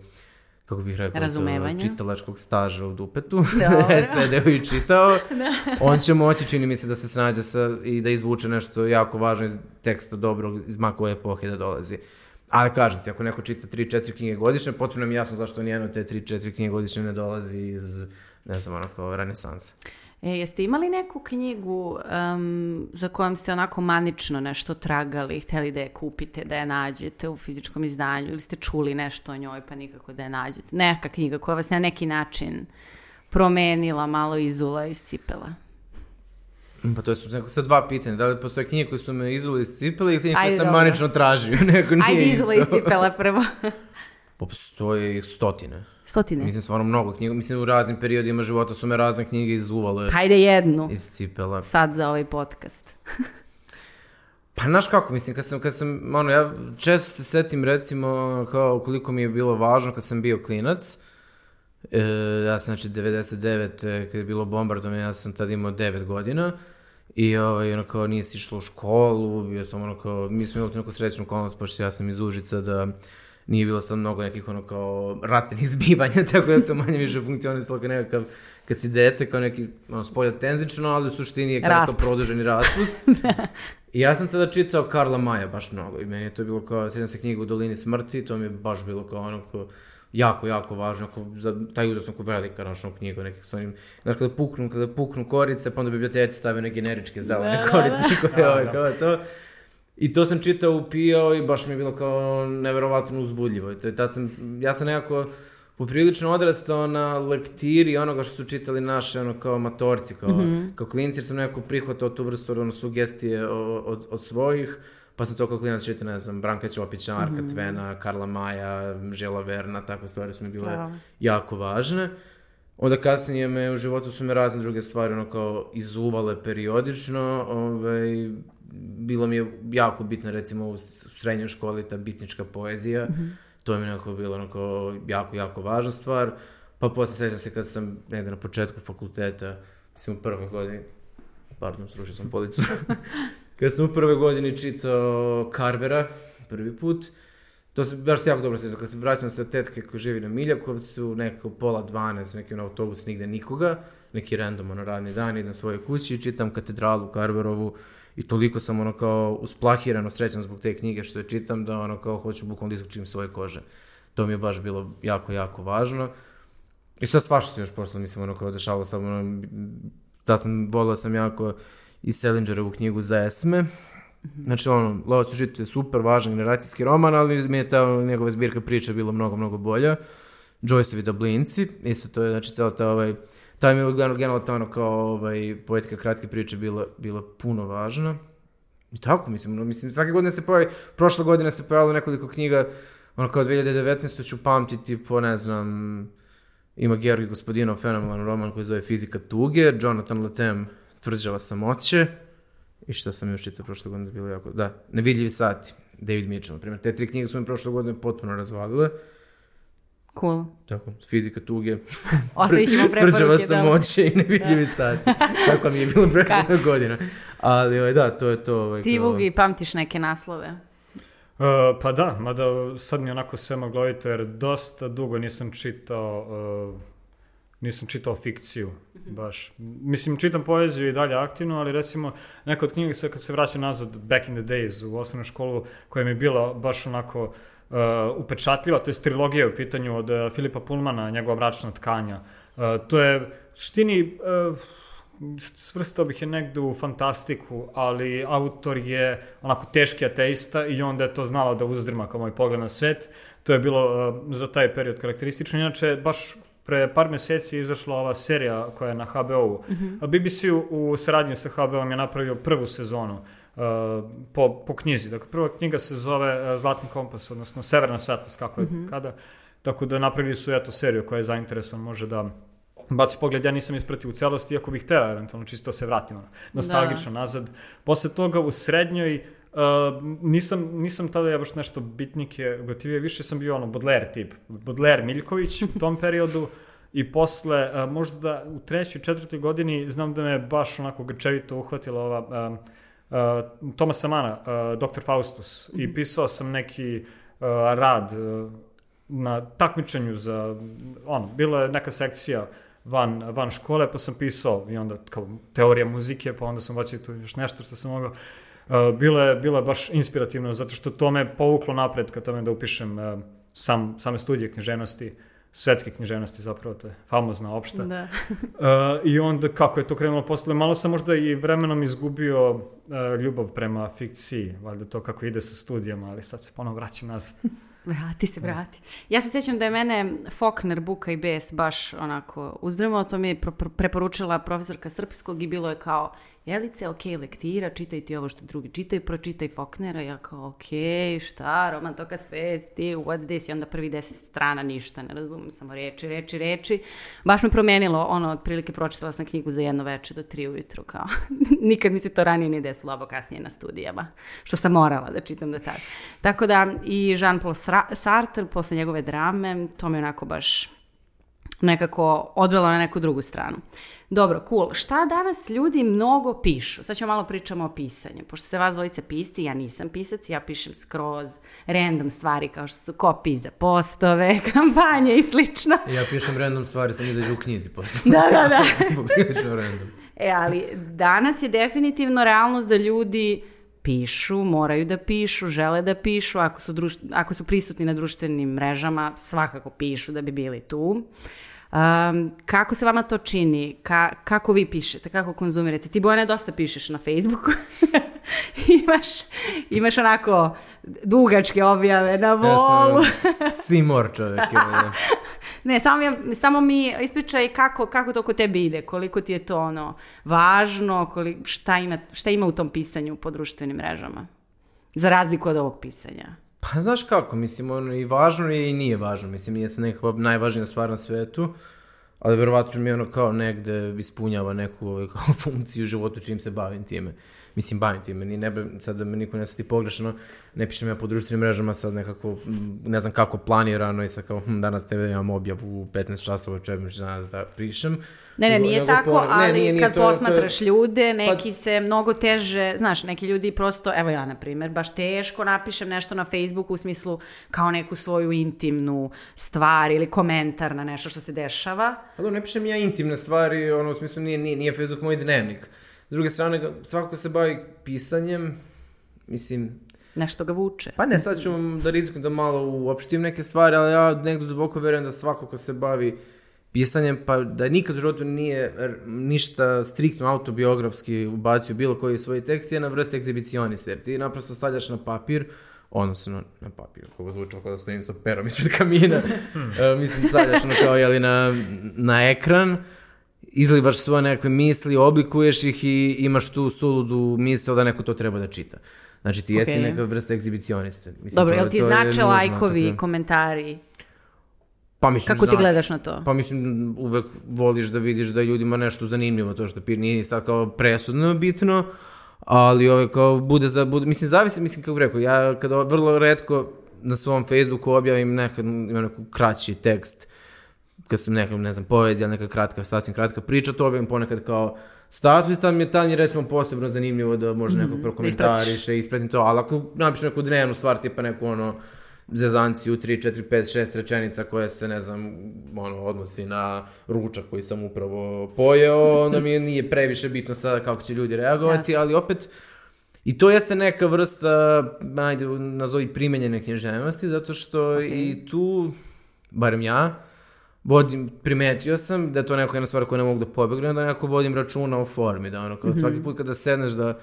kako bih rekao, to, čitalačkog staža u dupetu, sedeo i čitao, on će moći, čini mi se, da se snađe sa, i da izvuče nešto jako važno iz teksta dobrog, iz makove epohe da dolazi. Ali kažem ti, ako neko čita 3-4 knjige godišnje, potpuno mi jasno zašto nijedno te 3-4 knjige godišnje ne dolazi iz, ne znam, ono kao renesansa. E, jeste imali neku knjigu um, za kojom ste onako manično nešto tragali, hteli da je kupite, da je nađete u fizičkom izdanju ili ste čuli nešto o njoj pa nikako da je nađete? Neka knjiga koja vas na neki način promenila, malo izula iz cipela. Pa to su neko sad dva pitanja, da li postoje knjige koje su me izuli iz cipele ili knjige koje sam manično tražio, neko nije Ajde izula iz cipela prvo. Pa postoje ih stotine. Stotine. Mislim, stvarno mnogo knjiga. Mislim, u raznim periodima života su me razne knjige izuvale Hajde jednu. iz. Sad za ovaj podcast. Pa znaš kako, mislim, kad sam, kad sam, ono, ja često se setim, recimo, kao koliko mi je bilo važno kad sam bio klinac, e, ja sam, znači, 99. e, kad je bilo bombardovanje, ja sam tad imao 9 godina, i, ovaj, ono, kao, nije se išlo u školu, bio sam, ono, kao, mi smo imali neku srećnu okolnost, pošto ja sam iz Užica, da nije bilo sad mnogo nekih, ono, kao, ratnih zbivanja, tako da je to manje više funkcionisalo kao nekakav, kad si dete, kao neki, ono, spolja tenzično, ali u suštini je kao to Raspust. produženi raspust. I ja sam tada čitao Karla Maja baš mnogo i meni je to bilo kao, sjećam se knjigu u Dolini smrti, to mi je baš bilo kao ono kao, jako, jako važno, ako, za taj uzasno ko velika našom knjigu, nekih svojim, znaš, kada puknu, kada puknu korice, pa onda biblioteci stave one generičke zelene Da, da, korice, koje, Da, ovaj, da. kao to. I to sam čitao, upijao i baš mi je bilo kao neverovatno uzbudljivo. I to je tad sam, ja sam nekako poprilično odrastao na lektiri onoga što su čitali naše ono kao matorci, kao, kao klinci, jer sam nekako prihvatao tu vrstu ono, sugestije od, od svojih, pa sam to kao klinac čitao, ne znam, Branka Ćopića, Marka Tvena, Karla Maja, Žela Verna, takve stvari su mi bile Strava. jako važne. Onda kasnije me u životu su me razne druge stvari ono kao izuvale periodično, ovaj, bilo mi je jako bitno recimo u srednjoj školi ta bitnička poezija, to mi je nekako bilo ono kao jako, jako važna stvar, pa posle sećam se kad sam negde na početku fakulteta, mislim u prvoj godini, pardon, srušio sam policu, kad sam u prvoj godini čitao Carvera, prvi put, to se baš jako dobro sjećam, kad se vraćam sa tetke koja živi na Miljakovcu, nekako pola 12, neki ono autobus, nigde nikoga, neki random ono radni dan, idem svojoj kući i čitam katedralu Carverovu i toliko sam ono kao usplahirano srećan zbog te knjige što je čitam da ono kao hoću bukvalno da isključim svoje kože. To mi je baš bilo jako, jako važno. I sad svašta se još posle, mislim, ono kao dešavalo samo, ono, da sam, volao sam jako i Selingerovu knjigu za Esme. Znači, ono, Lovac u žitu je super, važan generacijski roman, ali mi je ta njegova zbirka priča bila mnogo, mnogo bolja. Joyceovi Dublinci, isto to je, znači, celo ta ovaj, ta mi je generalno, ta ono kao ovaj, poetika kratke priče bila, bila puno važna. I tako, mislim, ono, mislim, svake godine se pojavi, prošle godine se pojavilo nekoliko knjiga, ono kao 2019. ću pamtiti po, ne znam, ima Georgi Gospodinov fenomenalan roman koji zove Fizika tuge, Jonathan Latem Tvrđava samoće, i šta sam još čitao prošle godine, bilo jako, da, Nevidljivi sati, David Mitchell, na primjer, te tri knjige su mi prošle godine potpuno razvalile, Cool. tako, Fizika tuge, Ostavit ćemo Tvrđava preporuke. da. samoće i Nevidljivi sati, tako mi je bilo prethodna godina, ali ovaj, da, to je to. Ovaj, Ti, Vugi, pamtiš neke naslove? Uh, pa da, mada sad mi onako sve maglovito jer dosta dugo nisam čitao uh, nisam čitao fikciju baš. Mislim, čitam poeziju i dalje aktivno, ali recimo neka od knjiga sad kad se vraćam nazad back in the days u osnovnu školu koja mi je bila baš onako uh, upečatljiva, to je trilogija u pitanju od uh, Filipa Pullmana, njegova mračna tkanja. Uh, to je u suštini uh, svrstao bih je negde u fantastiku, ali autor je onako teški ateista i onda je to znalo da uzdrma kao moj pogled na svet. To je bilo uh, za taj period karakteristično. Inače, baš pre par meseci je izašla ova serija koja je na HBO-u. Mm -hmm. BBC u, u saradnji sa HBO-om je napravio prvu sezonu uh, po, po knjizi. Dakle, prva knjiga se zove uh, Zlatni kompas, odnosno Severna svetlost, kako je, mm -hmm. kada. Tako da napravili su eto seriju koja je zainteresovan, može da baci pogled, ja nisam ispratio u celosti, iako bih teo eventualno čisto da se vratim nostalgično da. nazad. Posle toga u srednjoj Uh, nisam, nisam tada ja baš nešto bitnike gotivije, više sam bio ono Baudelaire tip, Baudelaire Miljković u tom periodu i posle, uh, možda u trećoj, četvrtoj godini znam da me baš onako grčevito uhvatila ova uh, uh, Tomasa Mana, uh, Dr. Faustus mm -hmm. i mhm. pisao sam neki uh, rad uh, na takmičenju za, ono, bila je neka sekcija van, van škole, pa sam pisao i onda kao teorija muzike, pa onda sam bacio tu još nešto što sam mogao. Uh, bilo, je, bilo je baš inspirativno, zato što to me povuklo napred kad tome da upišem uh, sam, same studije književnosti, svetske književnosti zapravo, to je famozna opšta. Da. uh, I onda kako je to krenulo posle, malo sam možda i vremenom izgubio uh, ljubav prema fikciji, valjda to kako ide sa studijama, ali sad se ponovo vraćam nazad. Vrati se, vrati. Ja se sjećam da je mene Faulkner, Buka i Bes baš onako uzdrmao, to mi je preporučila profesorka srpskog i bilo je kao, Jelice, ok, lektira, čitaj ti ovo što drugi čitaj, pročitaj Faulknera, ja kao, ok, šta, roman toka svesti, what's this, i onda prvi deset strana, ništa, ne razumem, samo reči, reči, reči. Baš me promenilo, ono, otprilike pročitala sam knjigu za jedno veče do tri ujutru, kao, nikad mi se to ranije ni desilo, ovo kasnije na studijama, što sam morala da čitam do tada. Tako da, i Jean-Paul Sartre, posle njegove drame, to me onako baš nekako odvelo na neku drugu stranu. Dobro, cool. Šta danas ljudi mnogo pišu? Sad ćemo malo pričamo o pisanju. Pošto se vas dvojice pisci, ja nisam pisac, ja pišem skroz random stvari kao što su kopije za postove, kampanje i slično. Ja pišem random stvari, sam izađu u knjizi posle. Da, da, da. random. E, ali danas je definitivno realnost da ljudi pišu, moraju da pišu, žele da pišu, ako su, društ... ako su prisutni na društvenim mrežama, svakako pišu da bi bili tu. Uh, Um, kako se vama to čini? Ka, kako vi pišete? Kako konzumirate? Ti, Bojane, dosta pišeš na Facebooku. imaš, imaš onako dugačke objave na volu. Ja sam simor čovjek. ne, samo mi, samo mi ispričaj kako, kako to kod tebi ide, koliko ti je to ono važno, koliko, šta, ima, šta ima u tom pisanju po društvenim mrežama, za razliku od ovog pisanja. Pa znaš kako, mislim, ono i važno je i nije važno, mislim, nije se nekakva najvažnija stvar na svetu, ali verovatno mi ono kao negde ispunjava neku ovaj, kao funkciju u životu čim se bavim time. Mislim, bavim time, ni ne be, sad da me niko ne sati pogrešno, ne pišem ja po društvenim mrežama sad nekako, ne znam kako planirano i sad kao, hm, danas tebe imam objavu u 15 časova, čebim danas da pišem. Ne, ne, nije tako, ali ne, nije, nije, kad to, posmatraš to je... ljude, neki pa... se mnogo teže, znaš, neki ljudi prosto, evo ja na primjer, baš teško napišem nešto na Facebooku u smislu kao neku svoju intimnu stvar ili komentar na nešto što se dešava. Pa da, ne pišem ja intimne stvari, ono u smislu nije, nije, nije Facebook moj dnevnik. S druge strane, svako ko se bavi pisanjem, mislim, nešto ga vuče. Pa ne, sad ću da rizikujem da malo uopštim neke stvari, ali ja negdje duboko verujem da svako ko se bavi pisanjem, pa da nikad u životu nije ništa striktno autobiografski ubacio bilo koji svoj tekst, je na vrst egzibicionista, jer ti naprosto stavljaš na papir, odnosno na, papir, kako zvučao kao da stojim sa perom ispred kamina, uh, mislim stavljaš na kao, jeli, na, na ekran, izlivaš svoje nekakve misli, oblikuješ ih i imaš tu suludu misel da neko to treba da čita. Znači ti okay. jesi neka vrsta egzibicionista. Mislim, Dobro, to, jel ti znače lajkovi, tako... komentari? Pa mislim, Kako ti gledaš na to? Pa mislim, uvek voliš da vidiš da je ljudima nešto zanimljivo, to što pir nije sad kao presudno bitno, ali ove kao bude za, bude, mislim, zavisi, mislim, kako rekao, ja kada vrlo redko na svom Facebooku objavim nekad, ima neku kraći tekst, kad sam neka, ne znam, poezija, neka kratka, sasvim kratka priča, to objavim ponekad kao status, tam je tam je recimo posebno zanimljivo da može neko mm, prokomentariše, ispratim to, ali ako napišem neku dnevnu stvar, tipa neku ono, zezanciju 3, 4, 5, 6 rečenica koje se, ne znam, ono, odnosi na ručak koji sam upravo pojeo, onda mi nije previše bitno sada kako će ljudi reagovati, yes. ali opet, I to jeste neka vrsta, ajde, nazovi primenjene književnosti, zato što okay. i tu, barem ja, vodim, primetio sam da je to neko jedna stvar koju ne mogu da pobegnem, da nekako vodim računa o formi, da ono, kao Mhm. svaki put kada sedneš da,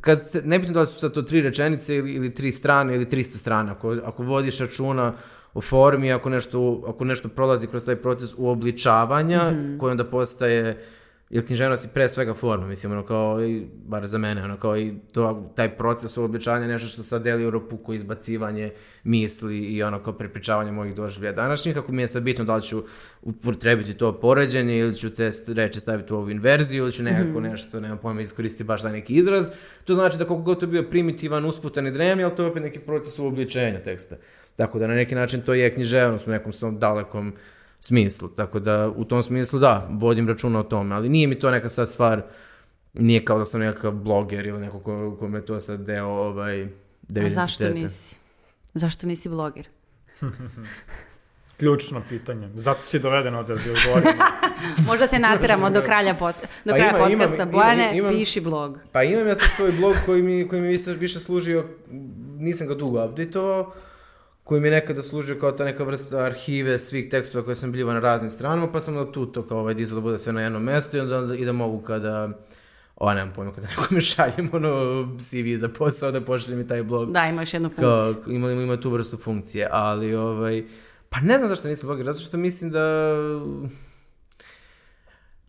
kad se, nebitno da li su sad to tri rečenice ili, ili tri strane ili 300 strana, ako, ako vodiš računa o formi, ako nešto, ako nešto prolazi kroz taj proces uobličavanja, Mhm. koji onda postaje jer književnost je pre svega forma, mislim, ono kao, i, bar za mene, ono kao i to, taj proces uobličavanja je nešto što sad deli Europuku, izbacivanje misli i ono kao prepričavanje mojih doživlja današnjih, kako mi je sad bitno da li ću upotrebiti to poređenje ili ću te reči staviti u ovu inverziju ili ću nekako nešto, nemam pojma, iskoristiti baš taj neki izraz. To znači da koliko god to bio primitivan, usputan i drevni, ali to je opet neki proces uobličenja teksta. Tako da na neki način to je književnost u nekom svom dalekom smislu. Tako da u tom smislu da, vodim računa o tome, ali nije mi to neka sad stvar, nije kao da sam nekakav bloger ili neko ko, kome je to sad deo ovaj, deo A zašto identiteta. nisi? Zašto nisi bloger? Ključno pitanje. Zato si doveden ovde da ti odgovorim. Možda te nateramo do kralja, pod, do Pa kraja ima- podcasta. imam- Bojane, imam- piši blog. Pa imam ja taj svoj blog koji mi, koji mi više, više služio, nisam ga dugo updateovao, koji mi je nekada služio kao ta neka vrsta arhive svih tekstova koje sam bili na raznim stranama, pa sam da tu to kao ovaj dizao da bude sve na jednom mestu i onda i da mogu kada o, nemam pojma, kada nekome šaljem ono CV za posao da pošalje mi taj blog. Da, ima još jednu Kao, funkciju. ima, ima tu vrstu funkcije, ali ovaj, pa ne znam zašto nisam bloger, zato što mislim da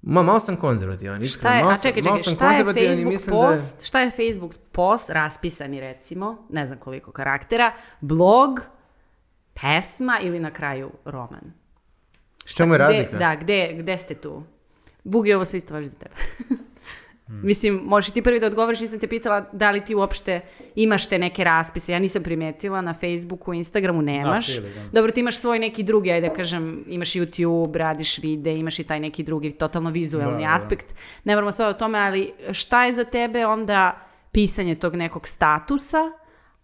Ma, malo sam konzervativan, Šta iskreno. je, malo a čekaj, čekaj, sam šta je i Facebook mislim da je- post, šta je Facebook post, raspisani recimo, ne znam koliko karaktera, blog, pesma ili na kraju roman? Čemu je razlika? Gde, da, gde, gde ste tu? Vugi, ovo sve isto važi za tebe. Hmm. Mislim, možeš ti prvi da odgovoriš, nisam te pitala da li ti uopšte imaš te neke raspise. Ja nisam primetila na Facebooku, Instagramu nemaš. ili da. Dobro, ti imaš svoj neki drugi, ajde da kažem, imaš YouTube, radiš vide, imaš i taj neki drugi totalno vizualni Da, da. aspekt. Ne moramo sad o tome, ali šta je za tebe onda pisanje tog nekog statusa,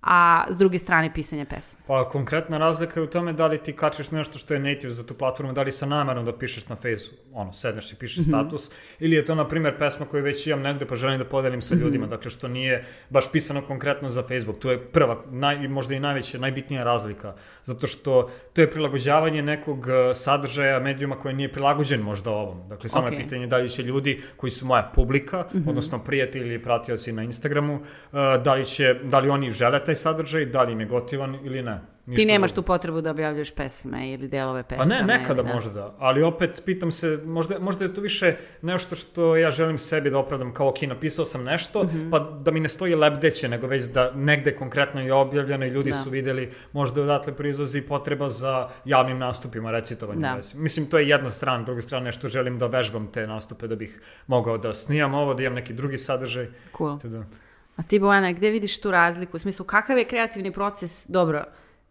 a s druge strane pisanje pesme? Pa konkretna razlika je u tome da li ti kačeš nešto što je native za tu platformu, da li sa namerom da pišeš na Facebooku, ono, sedneš i pišeš status, ili je to, na primjer, pesma koju već imam negde pa želim da podelim sa ljudima, dakle, što nije baš pisano konkretno za Facebook. To je prva, naj, možda i najveća, najbitnija razlika, zato što to je prilagođavanje nekog eh, sadržaja medijuma koji nije prilagođen možda ovom. Dakle, samo Ok. je pitanje da li će ljudi koji su moja publika, odnosno prijatelji ili pratioci na Instagramu, eh, da li, će, da li oni žele taj sadržaj, da li im je gotivan ili ne. Ti Ništa nemaš drugo. tu potrebu da objavljaš pesme ili delove Pa pesama. ne, nekada ili da. možda, ali opet pitam se, možda, možda je to više nešto što ja želim sebi da opravdam kao ok, napisao sam nešto, Mhm. pa da mi ne stoji lebdeće, nego već da negde konkretno je objavljeno i ljudi Da. su videli, možda odatle proizlazi potreba za javnim nastupima, recitovanjem. Da. Mislim, to je jedna strana, druga strana je što želim da vežbam te nastupe da bih mogao da snijam ovo, da imam neki drugi sadržaj. Cool. te Da. A ti, Bojana, gde vidiš tu razliku? U smislu, kakav je kreativni proces? Dobro,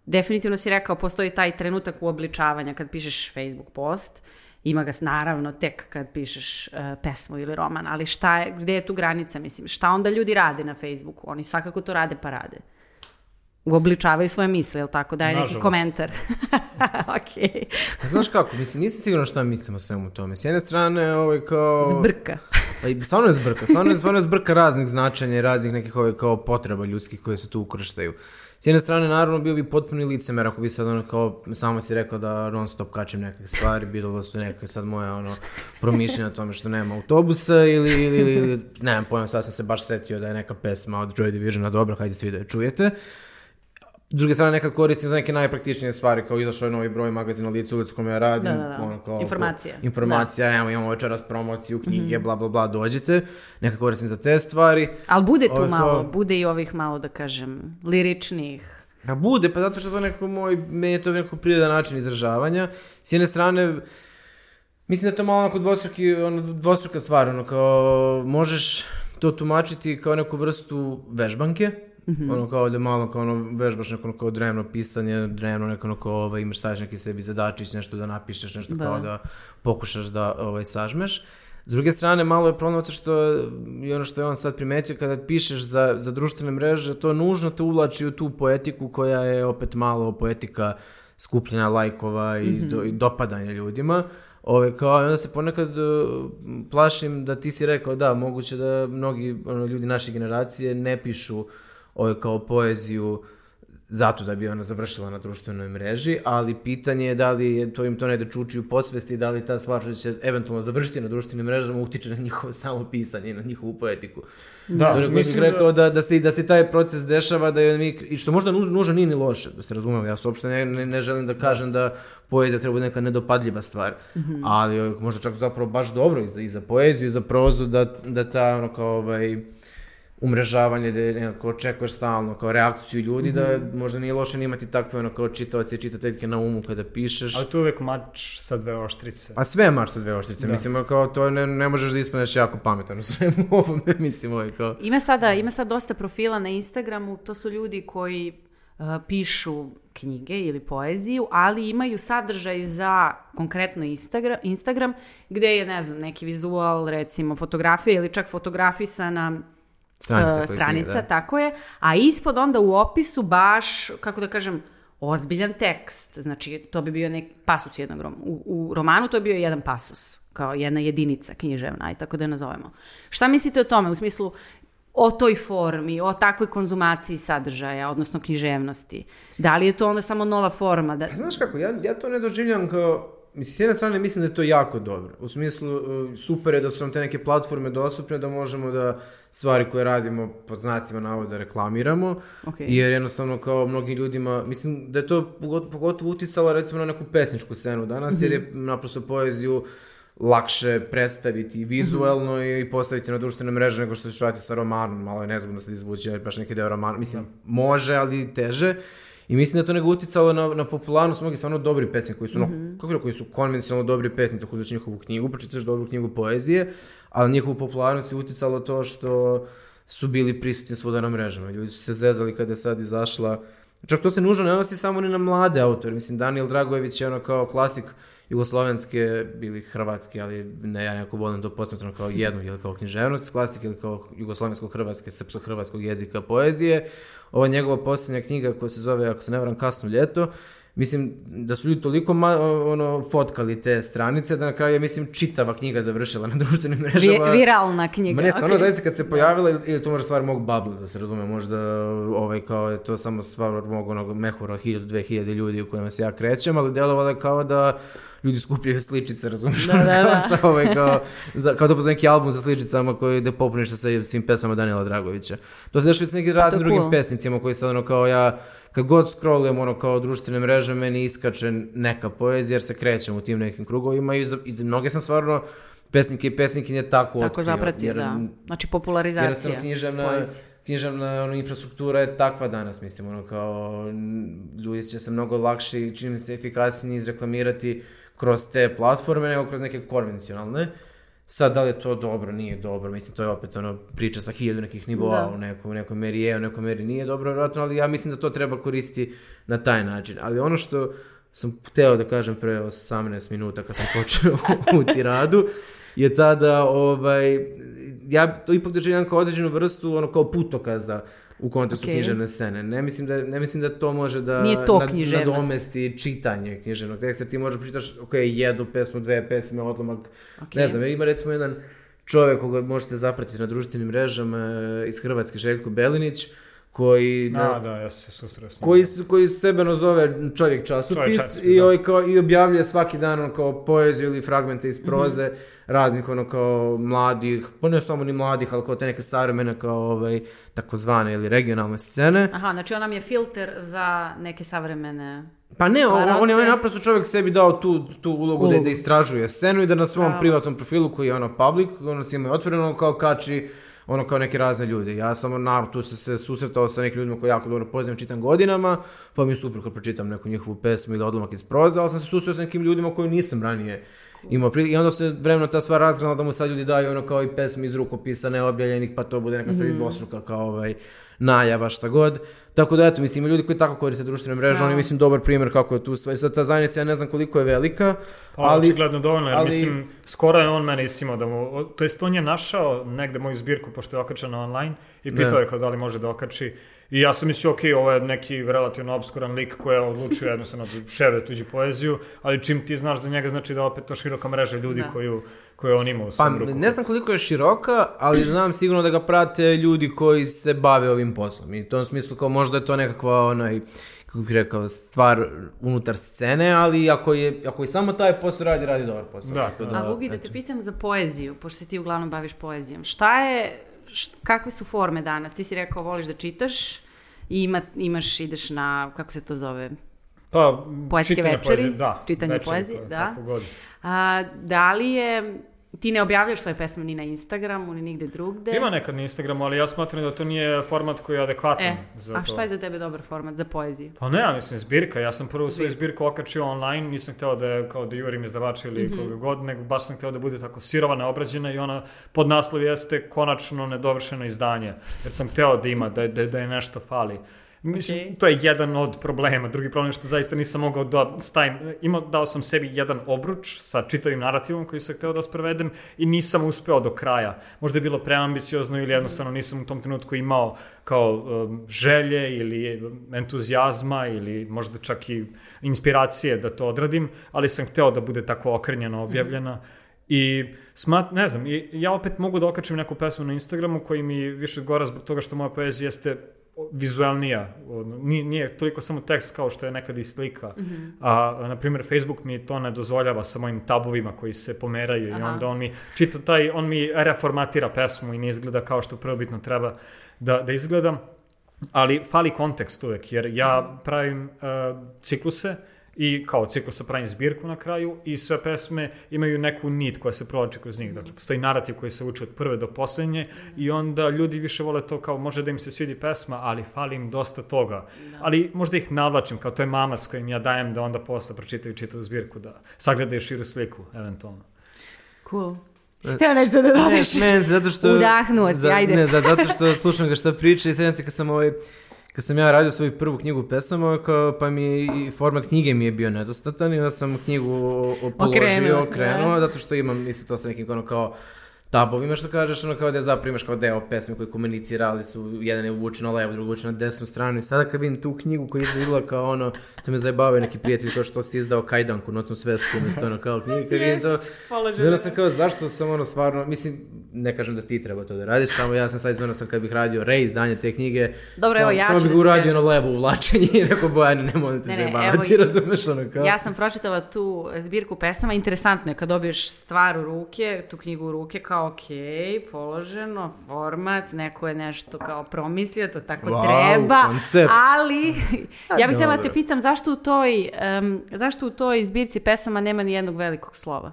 definitivno si rekao, postoji taj trenutak uobličavanja kad pišeš Facebook post, ima ga naravno tek kad pišeš uh, pesmu ili roman, ali šta je, gde je tu granica, mislim, šta onda ljudi rade na Facebooku? Oni svakako to rade pa rade. Uobličavaju svoje misle, jel tako? Daj neki Nažalost. komentar. ok. Znaš kako, mislim, nisam siguran šta mislim o svemu tome. S jedne strane, ovaj, kao... Zbrka. Pa i stvarno je zbrka, stvarno je, stvarno je zbrka raznih značenja i raznih nekih ovaj, kao potreba ljudskih koje se tu ukrštaju. S jedne strane, naravno, bio bi potpuni licemer ako bi sad ono kao, samo si rekao da non stop kačem neke stvari, bilo da su neke sad moje ono, promišljenja o tome što nema autobusa ili, ili, ili, ili nemam pojma, sad sam se baš setio da je neka pesma od Joy Divisiona dobra, hajde svi da je čujete. S druge strane, nekad koristim za neke najpraktičnije stvari, kao izašao je novi broj magazina Lice ulicu u kome ja radim. Da, da, da. Ono, kao, Informacija. Informacija, evo imamo večeras promociju, knjige, bla, bla, bla, dođite. Nekad koristim za te stvari. Ali bude tu Ovo je malo, kao- bude i ovih malo, da kažem, liričnih. A bude, pa zato što to neko moj, meni je to neko prirodan način izražavanja. S jedne strane, mislim da je to malo onako dvostruki, ono, dvostruka stvar, ono kao, možeš to tumačiti kao neku vrstu vežbanke, ono kao da malo kao ono vežbaš neko ono kao drevno pisanje, drevno neko ono kao ovaj, imaš sađeš neki sebi zadačić, nešto da napišeš, nešto Da. kao da pokušaš da ovaj, sažmeš. S druge strane, malo je problem zato što i ono što je on sad primetio, kada pišeš za, za društvene mreže, to nužno te uvlači u tu poetiku koja je opet malo poetika skupljena lajkova i, do, i dopadanja ljudima. Ove, kao, onda se ponekad uh, plašim da ti si rekao da, moguće da mnogi ono, ljudi naše generacije ne pišu ove, kao poeziju zato da bi ona završila na društvenoj mreži, ali pitanje je da li je to im to negde čuči u podsvesti, da li ta stvar što će eventualno završiti na društvenim mrežama utiče na njihovo samo pisanje i na njihovu poetiku. Da, Donekle mislim bih rekao da, da, se, da se taj proces dešava, da je mi, i što možda nu- nužno nije ni loše, da se razumemo, ja se uopšte ne, ne, ne želim da kažem da poezija treba biti neka nedopadljiva stvar, ali ovaj, možda čak zapravo baš dobro i za, i za poeziju i za prozu da, da ta ono kao ovaj, umrežavanje, da je nekako očekuješ stalno kao reakciju ljudi, da možda nije loše ni imati takve ono kao čitaoce i čitateljke na umu kada pišeš. Ali tu je uvek mač sa dve oštrice. A sve je mač sa dve oštrice, Da. mislim, kao to ne, ne možeš da ispaneš jako pametan u svemu ovome, mislim, ovaj, kao... Ima sada, ima sad dosta profila na Instagramu, to su ljudi koji uh, pišu knjige ili poeziju, ali imaju sadržaj za konkretno Instagram, Instagram gde je, ne znam, neki vizual, recimo fotografija ili čak fotografisana Stranica uh, stranica, da. tako je, a ispod onda u opisu baš, kako da kažem, ozbiljan tekst, znači to bi bio nek pasus jednog rom u, u romanu to je bio jedan pasus, kao jedna jedinica književna, aj tako da je nazovemo. Šta mislite o tome, u smislu o toj formi, o takvoj konzumaciji sadržaja, odnosno književnosti? Da li je to onda samo nova forma? Da... Pa Znaš kako, ja, ja to ne doživljam kao... Mislim, s jedne strane mislim da je to jako dobro. U smislu, uh, super je da su nam te neke platforme dostupne, da možemo da stvari koje radimo pod znacima navoda reklamiramo, Ok. jer jednostavno kao mnogim ljudima, mislim da je to pogot- pogotovo uticalo recimo na neku pesničku scenu danas, jer je naprosto poeziju lakše predstaviti vizuelno i postaviti na društvene mreže nego što ćeš raditi sa romanom, malo je nezgodno sad izvući jer baš neki deo romana, mislim, može, ali teže. I mislim da to nego uticalo na, na popularnost mnogih stvarno dobri pesnika koji su, no, kako koji su konvencionalno dobri pesnici, ako uzmeš njihovu knjigu, pročitaš dobru knjigu poezije, ali njihovu popularnost je uticalo to što su bili prisutni svuda na mrežama. Ljudi su se zezali kada je sad izašla Čak to se nužno ne odnosi samo ni na mlade autore. Mislim, Daniel Dragojević je ono kao klasik jugoslovenske, bili hrvatski, ali ne, ja nekako volim to posmetno kao jednu, ili kao književnost, klasik, ili kao jugoslovensko-hrvatske, srpsko-hrvatskog jezika poezije. Ova njegova posljednja knjiga koja se zove, ako se ne varam, Kasno ljeto, Mislim da su ljudi toliko ma, ono, fotkali te stranice da na kraju je, mislim, čitava knjiga završila na društvenim mrežama. Vi, viralna knjiga. Ma ne, stvarno, ok. zaista kad se pojavila, ili, ili to možda stvar mog babla, da se razume, možda ovaj, kao je to samo stvar mog onog mehura od 1000-2000 ljudi u kojima se ja krećem, ali delovalo je kao da ljudi skupljaju sličice, razumiješ? Da, da, da. sa, ovaj, kao, za, kao da poznaje neki album sa sličicama koji da popuniš sa svim pesama Daniela Dragovića. To se dešava sa nekim raznim je drugim cool. pesnicima koji sad ono kao ja, kad god scrollujem ono kao društvene mreže, meni iskače neka poezija jer se krećem u tim nekim krugovima i za, i za mnoge sam stvarno pesnike i pesnikinje tako Tako otkrio, zapratio, jer- da. Znači jer popularizacija. sam književna, poezije. književna ono, infrastruktura je takva danas, mislim, ono kao, ljudi će se mnogo lakše i čini se efikasnije izreklamirati kroz te platforme nego kroz neke konvencionalne. Sad, da li je to dobro, nije dobro, mislim, to je opet ono priča sa hiljadu nekih nivoa, Da. u, nekoj, u nekoj meri je, u nekoj meri nije dobro, vjerojatno, ali ja mislim da to treba koristiti na taj način. Ali ono što sam hteo da kažem pre 18 minuta kad sam počeo u tiradu, je ta da, ovaj, ja to ipak doživljam kao određenu vrstu, ono, kao putokaza u kontekstu Okej. književne scene. Ne mislim, da, ne mislim da to može da Nije to nad- nadomesti čitanje književnog teksta. Ti možeš pročitaš, ok, jednu pesmu, dve pesme, odlomak, Ok. ne znam, ima recimo jedan čovjek koga možete zapratiti na društvenim mrežama e, iz Hrvatske, Željko Belinić, koji... A, da, ja se susreo s njim. koji, koji sebe nazove čovjek časopis, Čovjek časopis, i, da. ovaj kao, i objavljuje svaki dan ono kao poeziju ili fragmente iz proze raznih ono kao mladih, pa ne samo ni mladih, ali kao te neke savremene kao ovaj, takozvane ili regionalne scene. Aha, znači on nam je filter za neke savremene... Pa ne, on, on, je, on je naprosto čovjek sebi dao tu, tu ulogu, Da, da istražuje scenu i da na svom Pravo. privatnom profilu koji je ono public, ono svima je otvoreno, kao kači ono kao neke razne ljude. Ja sam naravno tu se, se susretao sa nekim ljudima koji jako dobro poznajem, čitam godinama, pa mi je super kad pročitam neku njihovu pesmu ili odlomak iz proze, ali sam se susretao sa nekim ljudima koji nisam ranije imao pri... I onda se vremeno ta stvar razgranala da mu sad ljudi daju ono kao i pesmi iz rukopisa neobjavljenih, pa to bude neka sad i dvostruka kao ovaj najava šta god. Tako da eto, mislim, ima ljudi koji tako koriste društvene mreže, Znam. oni mislim dobar primjer kako je tu sve. Sad ta zajednica, ja ne znam koliko je velika, Pa, ali... očigledno dovoljno, jer ali- mislim, skoro je on mene istimao da mu, to jest on je našao negde moju zbirku, pošto je okačena online, i pitao je kao da li može da okači, I ja sam mislio, ok, ovo je neki relativno obskuran lik koji je odlučio jednostavno da šeruje tuđu poeziju, ali čim ti znaš za njega, znači da opet to široka mreža ljudi Da. koju, koju on ima u Pa svom ruku. ne znam koliko je široka, ali znam sigurno da ga prate ljudi koji se bave ovim poslom. I u tom smislu kao možda je to nekakva onaj, kako bih rekao, stvar unutar scene, ali ako je, ako je samo taj posao radi, radi dobar posao. Da. Tako A Gugi, da te pitam za poeziju, pošto se ti uglavnom baviš poezijom. Šta je, š- kakve su forme danas? Ti si rekao voliš da čitaš i ima, imaš, ideš na, kako se to zove, Pa, Poetske čitanje večeri, poezije, da, čitanje večeri, poezije, pa, da. God. A, da li je, ti ne objavljaš svoje pesme ni na Instagramu, ni nigde drugde? Ima nekad na Instagramu, ali ja smatram da to nije format koji je adekvatan E, za a to. šta je za tebe dobar format za poeziju? Pa ne, ja mislim, zbirka. Ja sam prvo svoju zbirku okačio online, nisam hteo da je kao da jurim izdavača ili Mhm. koga god, nego baš sam hteo da bude tako sirovana, obrađena i ona pod naslov jeste konačno nedovršeno izdanje. Jer sam hteo da ima, da, da, da je nešto fali. Mislim, Okej. to je jedan od problema. Drugi problem je što zaista nisam mogao da stavim, imao, dao sam sebi jedan obruč sa čitavim narativom koji sam hteo da sprovedem i nisam uspeo do kraja. Možda je bilo preambiciozno ili jednostavno nisam u tom trenutku imao kao um, želje ili entuzijazma ili možda čak i inspiracije da to odradim, ali sam hteo da bude tako okrnjeno objavljena. I smat, ne znam, ja opet mogu da okačim neku pesmu na Instagramu koji mi više gora zbog toga što moja poezija jeste vizualnija. Nije, nije toliko samo tekst kao što je nekad i slika. A, na primjer, Facebook mi to ne dozvoljava sa mojim tabovima koji se pomeraju i Aha. onda on mi čita taj, on mi reformatira pesmu i ne izgleda kao što prvobitno treba da, da izgleda. Ali fali kontekst uvek, jer ja pravim uh, cikluse i kao ciklusa pravim zbirku na kraju i sve pesme imaju neku nit koja se provlači kroz njih. Dakle, postoji narativ koji se uči od prve do poslednje i onda ljudi više vole to kao može da im se svidi pesma, ali fali im dosta toga. Ali možda ih navlačim, kao to je mamac kojim ja dajem da onda posle pročitaju čitavu zbirku, da sagledaju širu sliku, eventualno. Cool. Htio nešto da dodaš? Ne, se, zato što... Udahnuo si, ajde. Ne, za, zato što slušam ga šta priča i sjećam se kad sam ovaj... Kad sam ja radio svoju prvu knjigu pesama, kao, pa mi je i format knjige mi je bio nedostatan i onda sam knjigu položio, Okrenuo, okrenuo, da. zato što imam isto to sa nekim ono kao tabovima što kažeš, ono kao da je zapravo imaš kao deo pesme koji komunicira, ali su jedan je uvučen na levo, drugi uvučen na desnu stranu. I sada kad vidim tu knjigu koja je izgledala kao ono, to me zajebavaju neki prijatelji kao što si izdao kajdanku, notnu svesku, umjesto ono kao knjige, kad vidim to, I onda sam kao, zašto sam ono stvarno, mislim, ne kažem da ti treba to da radiš, samo ja sam sad izvrno sam kad bih radio reizdanje te knjige, Dobro, samo, evo, ja samo bih da uradio ono levo uvlačenje i rekao, Bojane, ne molim te Ne, se ne, bavati, evo, razumeš ono kao. Ja sam pročitala tu zbirku pesama, interesantno je kad dobiješ stvar u ruke, tu knjigu u ruke, kao ok, položeno, format, neko je nešto kao promislio, to tako Wow, treba, koncept. ali ja bih htjela dobro. te pitam zašto u toj, em, zašto u toj zbirci pesama nema ni jednog velikog slova?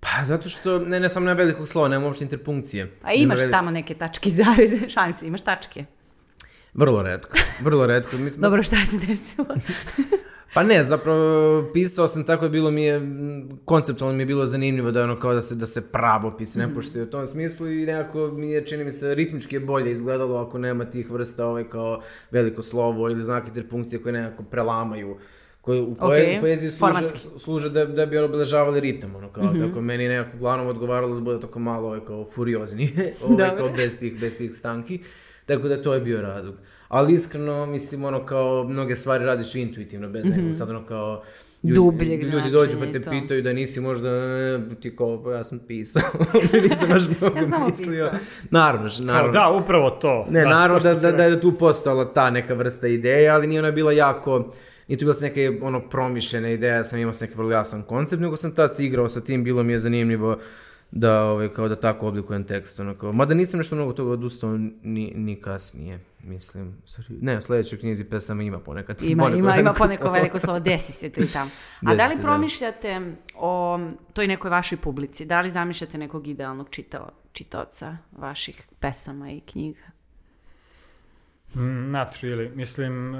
Pa, zato što, ne, ne sam na velikog slova, nema uopšte interpunkcije. A imaš velik- tamo neke tačke zareze, šanse, imaš tačke. Vrlo redko, vrlo redko. Mislim, Dobro, šta se desilo? Pa ne, zapravo pisao sam tako je bilo mi je konceptualno mi je bilo zanimljivo da je ono kao da se da se pravopis ne poštuje u tom smislu i nekako mi je čini mi se ritmički je bolje izgledalo ako nema tih vrsta ovaj kao veliko slovo ili znake interpunkcije koje nekako prelamaju koje u, poe, u poeziji služe, formatski. služe da, da bi obeležavali ritam, ono kao, tako meni nekako uglavnom odgovaralo da bude tako malo ovaj, kao furiozni, ovaj, Dobro. kao bez tih, bez tih stanki, tako da to je bio razlog. Ali iskreno, mislim, ono kao, mnoge stvari radiš intuitivno, bez nekog, sad ono kao, ljudi, Dubljeg ljudi dođu pa te to. pitaju da nisi možda, e, ti kao, pa ja sam pisao, nisam baš mnogo Ja sam mislio. pisao. Naravno, Kao, naravno. da, upravo to. Ne, naravno to da, da, da je tu postojala ta neka vrsta ideje, ali nije ona bila jako, nije tu bila sa neke ono promišljena ideja, ja sam imao sa neki vrlo jasan koncept, nego sam tad se igrao sa tim, bilo mi je zanimljivo da, ovaj, kao da tako oblikujem tekst. Ono, kao, mada nisam nešto mnogo toga odustao ni, ni kasnije, mislim. Sorry. Ne, u sledećoj knjizi pesama ima ponekad. Ima, poneko ima, ima poneko slovo. veliko slovo, desi se tu i tamo. A Desi da li se, da. promišljate o toj nekoj vašoj publici? Da li zamišljate nekog idealnog čitao, čitaoca vaših pesama i knjiga? Mm, Not really. Mislim, e,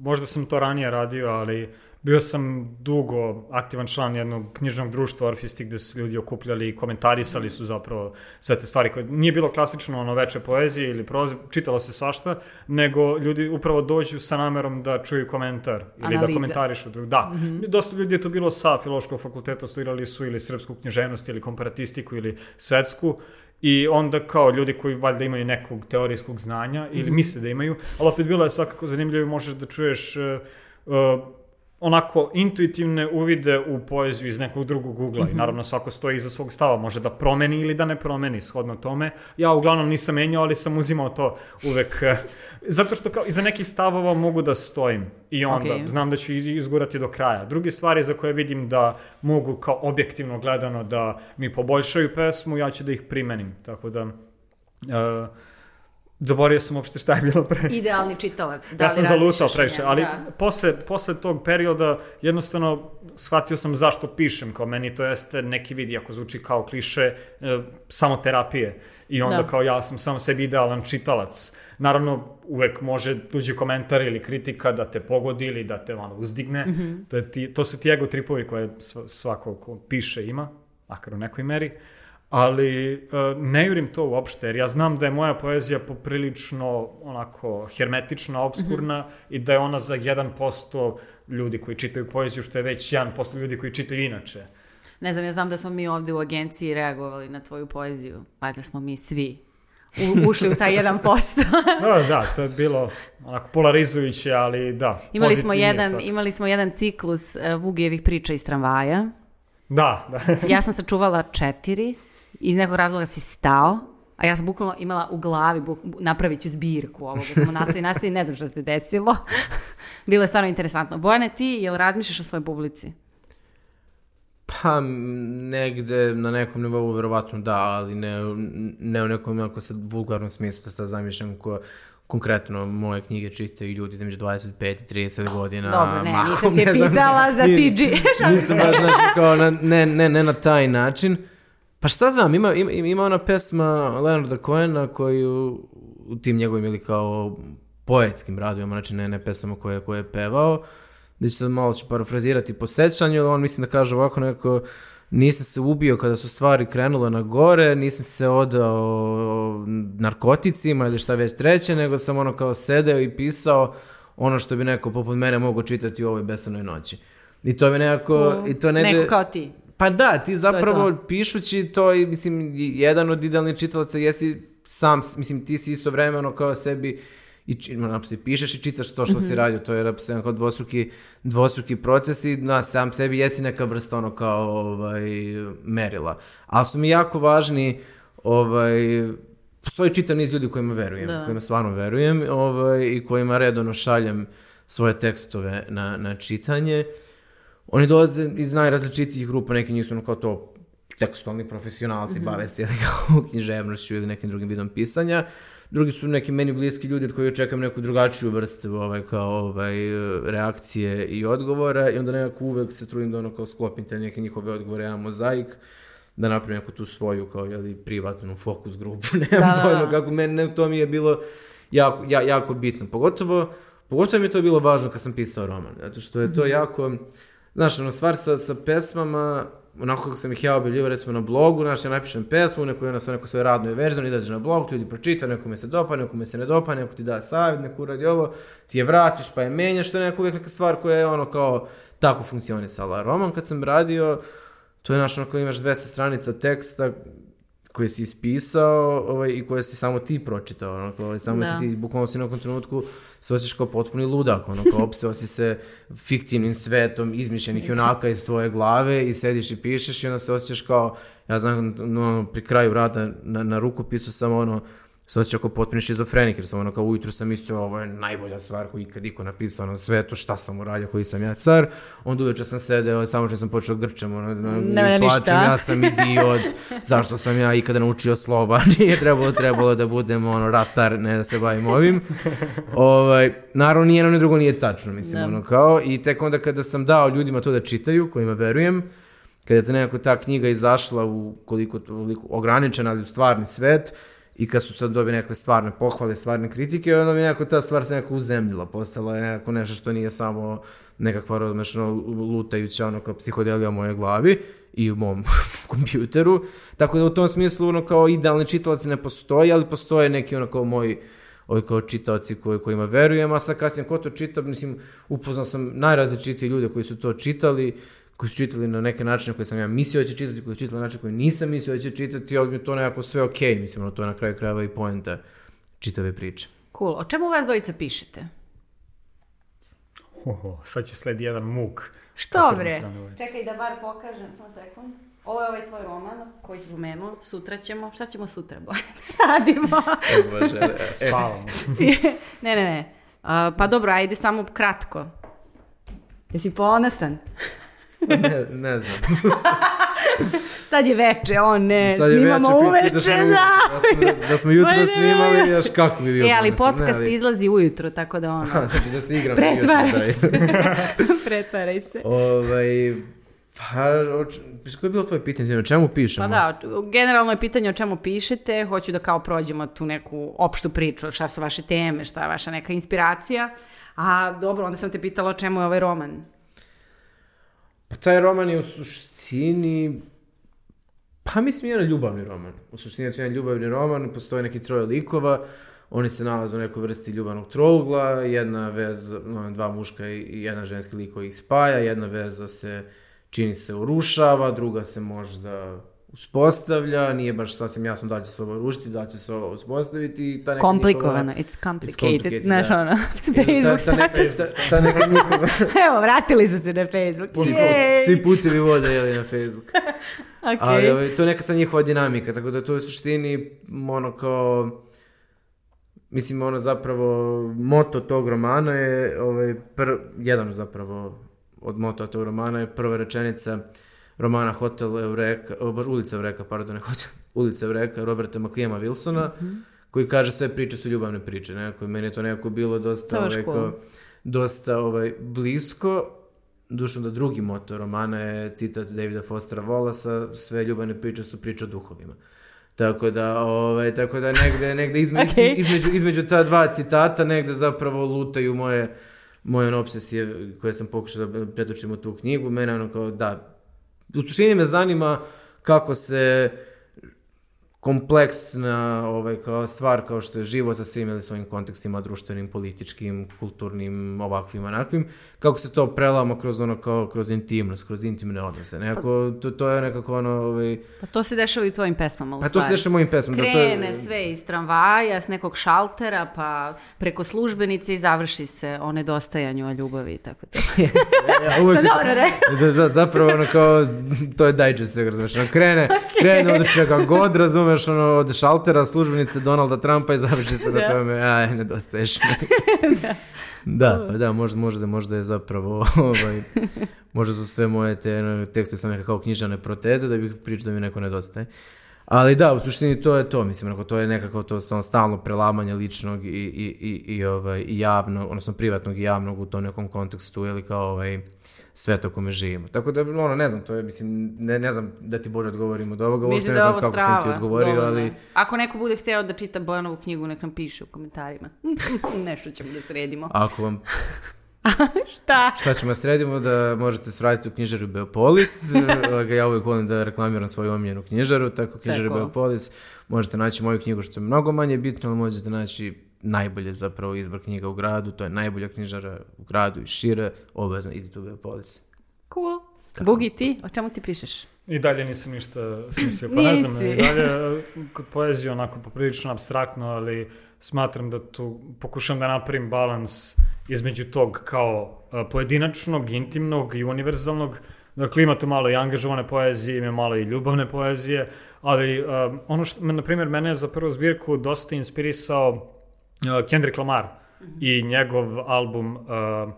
možda sam to ranije radio, ali bio sam dugo aktivan član jednog knjižnog društva Orfisti gde su ljudi okupljali i komentarisali su zapravo sve te stvari koje nije bilo klasično ono veče poezije ili proze, čitalo se svašta, nego ljudi upravo dođu sa namerom da čuju komentar ili Analize. da komentarišu. Da, dosta ljudi je to bilo sa filološkog fakulteta, studirali su ili srpsku književnost ili komparatistiku ili svetsku I onda kao ljudi koji valjda imaju nekog teorijskog znanja ili Mhm. misle da imaju, ali opet bilo je svakako zanimljivo i možeš da čuješ uh, uh, onako intuitivne uvide u poeziju iz nekog drugog ugla Mhm. i naravno svako stoji iza svog stava, može da promeni ili da ne promeni shodno tome. Ja uglavnom nisam menjao, ali sam uzimao to uvek, eh, zato što kao iza nekih stavova mogu da stojim i onda Ok. znam da ću iz- izgurati do kraja. Druge stvari za koje vidim da mogu kao objektivno gledano da mi poboljšaju pesmu, ja ću da ih primenim, tako da... Uh, Zaboravio sam uopšte šta je bilo pre. Idealni čitalac. Da ja sam zalutao previše, ali Da. posle, posle tog perioda jednostavno shvatio sam zašto pišem, kao meni to jeste neki vid, ako zvuči kao kliše, e, samo terapije. I onda Da. kao ja sam samo sebi idealan čitalac. Naravno, uvek može tuđi komentar ili kritika da te pogodi ili da te ono, uzdigne. Mhm. to, je ti, to su ti ego tripovi koje sv- svako ko piše ima, makar u nekoj meri. Ali e, ne jurim to uopšte, jer ja znam da je moja poezija poprilično onako hermetična, obskurna i da je ona za 1% ljudi koji čitaju poeziju, što je već 1% ljudi koji čitaju inače. Ne znam, ja znam da smo mi ovde u agenciji reagovali na tvoju poeziju. Valjda smo mi svi u, ušli u taj 1%. Da, da, to je bilo onako polarizujuće, ali da. imali, smo jedan, svakako. imali smo jedan ciklus uh, Vugijevih priča iz tramvaja. Da, da. Ja sam sačuvala četiri, iz nekog razloga si stao, a ja sam bukvalno imala u glavi, buk, napravit ću zbirku ovoga, samo nastavi, nastavi, ne znam šta se desilo. Bilo je stvarno interesantno. Bojane, ti, jel razmišljaš o svojoj publici? Pa, negde na nekom nivou verovatno da, ali ne, ne u nekom jako sad vulgarnom smislu da sad zamišljam ko konkretno moje knjige čitaju ljudi između 25 i 30 godina. Dobro, ne, mahom, nisam te ne znam, pitala za TG. Nisam baš, znaš, kao, na, ne, ne, ne na taj način. Pa šta znam, ima, ima, ima ona pesma Leonarda Cohena koju u tim njegovim ili kao poetskim radovima, znači ne, ne pesama koje, koje je pevao, da ću sad malo ću parafrazirati po sećanju, on mislim da kaže ovako neko, nisam se ubio kada su stvari krenule na gore, nisam se odao narkoticima ili šta već treće, nego sam ono kao sedeo i pisao ono što bi neko poput mene mogao čitati u ovoj besanoj noći. I to mi nekako... I to negde, Neko kao ti. Pa da, ti zapravo to. pišući to i mislim jedan od idealnih čitalaca jesi sam, mislim ti si istovremeno kao sebi i naprosto pišeš i čitaš to što si radio, to je naprosto kao dvostruki, dvostruki proces i na sam sebi jesi neka vrsta ono kao ovaj, merila. Ali su mi jako važni ovaj, postoji čitav niz ljudi kojima verujem, Da. kojima stvarno verujem ovaj, i kojima redovno šaljem svoje tekstove na, na čitanje. Oni dolaze iz najrazličitijih grupa, neki njih su ono kao to tekstualni profesionalci, bave se kao književnošću ili nekim drugim vidom pisanja. Drugi su neki meni bliski ljudi od koji očekam neku drugačiju vrstu ovaj, kao ovaj, reakcije i odgovora i onda nekako uvek se trudim da ono kao sklopim te neke njihove odgovore, ja mozaik, da napravim neku tu svoju kao jeli, privatnu fokus grupu, nemam Da, da, pojma da. kako meni ne, to mi je bilo jako, ja, jako bitno. Pogotovo, pogotovo mi je to bilo važno kad sam pisao roman, zato što je to jako, znaš, ono, stvar sa, sa pesmama, onako kako sam ih ja objavljivao recimo na blogu, znaš, ja napišem pesmu, neko je ona sa neko svoje radnoj verziju, izađe na blog, ljudi pročita, nekome se dopa, nekome se ne dopa, neko ti da savjet, neko uradi ovo, ti je vratiš pa je menjaš, to je neka uvijek neka stvar koja je ono kao tako funkcionisala. Roman kad sam radio, to je znaš, ono kao imaš 200 stranica teksta koje si ispisao ovaj, i koje si samo ti pročitao. Ono, kao, samo Da. si ti, bukvalno si na nekom trenutku se osjećaš kao potpuni ludak, ono, kao opseo si se fiktivnim svetom izmišljenih junaka iz svoje glave i sediš i pišeš i onda se osjećaš kao, ja znam, no, pri kraju rada na, na rukopisu sam ono, se osjećao kao potpuni šizofrenik, jer sam ono kao ujutru sam mislio ovo je najbolja stvar koju ikad iko napisao na svetu, šta sam uradio, koji sam ja car, onda uveče sam sedeo, samo što sam počeo grčem, ono, Ne, plačem, ja sam idiot, zašto sam ja ikada naučio slova, nije trebalo, trebalo da budem ono, ratar, ne da se bavim ovim. ovaj, naravno, nijedno ni drugo nije tačno, mislim, Da. ono kao, i tek onda kada sam dao ljudima to da čitaju, kojima verujem, kada je nekako ta knjiga izašla u koliko, koliko ograničena, ali u stvarni svet, i kad su sad dobili neke stvarne pohvale, stvarne kritike, onda mi nekako ta stvar se nekako uzemljila, postala je nekako nešto što nije samo nekakva rozmešno lutajuća ono kao psihodelija u mojoj glavi i u mom kompjuteru, tako da u tom smislu ono kao idealni čitalac ne postoji, ali postoje neki ono kao moji ovi kao čitaoci koji, kojima verujem, a sad kasnije ko to čita, mislim, upoznao sam najrazličitije ljude koji su to čitali, koji su čitali na neke načine koje sam ja mislio da će čitati, koji su čitali na način koji nisam mislio da će čitati, ali mi je to nekako sve okej, mislim, ono, to je na kraju krajeva i poenta čitave priče. Cool. O čemu vas dvojica pišete? Oho, sad će sledi jedan muk. Što bre? uveče. Čekaj da bar pokažem, samo sekund. Ovo je ovaj tvoj roman koji si pomenuo. Sutra ćemo, šta ćemo sutra radimo? E, bože, e, e, Spavamo. ne, ne, ne. A, pa dobro, ajde samo kratko. Jesi ponosan? Ne, ne znam. Sad je veče, o ne, Sad je snimamo veče, uveče, da! Da smo, da smo jutro Ma ne, snimali, još kako bi bio E, ali podcast ne, ali- izlazi ujutro, tako da ono, Znači da se igram Pretvaraj jutro, se. pretvaraj se. Ovaj, pa, koje je bilo tvoje pitanje? Znači, O čemu pišemo? Pa da, generalno je pitanje o čemu pišete, hoću da kao prođemo tu neku opštu priču, šta su vaše teme, šta je vaša neka inspiracija. A dobro, onda sam te pitala o čemu je ovaj roman. Pa taj roman je u suštini... Pa mislim jedan ljubavni roman. U suštini je to jedan ljubavni roman, postoje neki troje likova, oni se nalaze u nekoj vrsti ljubavnog trougla, jedna veza, dva muška i jedan ženski lik koji ih spaja, jedna veza se čini se urušava, druga se možda uspostavlja, nije baš sasvim jasno da će se ovo rušiti, da će se ovo uspostaviti. i Ta neka Komplikovano, njihova- it's complicated, znaš da. ono, Facebook ta, ta, neka, status. ta, ta neka njihova... Evo, vratili su se na Facebook. Svi, putevi vode jeli na Facebook. Okej. Ali ovaj, to je neka sad njihova dinamika, tako da to je u suštini ono kao... Mislim, ono zapravo, moto tog romana je, ovaj, pr, jedan zapravo od moto tog romana je prva rečenica romana Hotel Eureka, baš ulica Eureka, pardon, ne Hotel, ulica Eureka, Roberta McLeama Wilsona, koji kaže sve priče su ljubavne priče, nekako, meni je to nekako bilo dosta, ovaj, dosta ovaj, blisko, dušno da drugi moto romana je citat Davida Fostera Wallace sve ljubavne priče su priče o duhovima. Tako da, ovaj, tako da negde, negde između, Okej. između, između ta dva citata negde zapravo lutaju moje, moje obsesije koje sam pokušao da pretočim u tu knjigu. Mene ono kao, da, u suštini me zanima kako se kompleksna ovaj, kao stvar kao što je život sa svim ili svojim kontekstima društvenim, političkim, kulturnim, ovakvim, onakvim, kako se to prelama kroz ono kao kroz intimnost, kroz intimne odnose. Nekako, to, to je nekako ono, ovaj, Pa to se dešava i u tvojim pesmama, u pa to stvari. se dešava mojim pesmama. da, to Krene je, sve iz tramvaja, s nekog šaltera, pa preko službenice i završi se o nedostajanju, o ljubavi i tako to. Ja, uvek dobro rekla. da, da, zapravo ono kao, to je digest svega, razumeš, krene, krene od čega god, razumeš, ono, od šaltera službenice Donalda Trumpa i završi se na Da. tome, aj, nedostaješ mi. da, pa da, možda, možda, možda je zapravo, ovaj, možda su sve moje te ono, tekste sam neka kao knjižane proteze da bih pričao da mi neko nedostaje. Ali da, u suštini to je to, mislim, to je nekako to stalno- stalno prelamanje ličnog i, i, i, i, ovaj, i javnog, odnosno privatnog i javnog u tom nekom kontekstu, ili kao ovaj, svet u kome živimo. Tako da, ono, ne znam, to je, mislim, ne, ne znam da ti bolje odgovorim od ovoga, uopšte Mislim ne da znam ovo kako strava. sam ti odgovorio, dovoljno ali... Ako neko bude hteo da čita Bojanovu knjigu, nek nam piše u komentarima. Nešto ćemo da sredimo. Ako vam, Šta? šta ćemo da sredimo, da možete svratiti u knjižaru Beopolis, ja uvijek volim da reklamiram svoju omiljenu knjižaru, tako knjižaru Tako. Beopolis, možete naći moju knjigu što je mnogo manje bitno, ali možete naći najbolje zapravo izbor knjiga u gradu, to je najbolja knjižara u gradu i šire, obavezno idite u Beopolis. Cool. Bugi, ti? O čemu ti pišeš? I dalje nisam ništa smislio, pa ne znam, i dalje e, kod poezije onako poprilično abstraktno, ali smatram da tu pokušam da napravim balans između tog kao e, pojedinačnog, intimnog i univerzalnog. Dakle, ima tu malo i angažovane poezije, ima malo i ljubavne poezije, ali e, ono što, na primjer, mene je za prvu zbirku dosta inspirisao e, Kendrick Lamar i njegov album uh,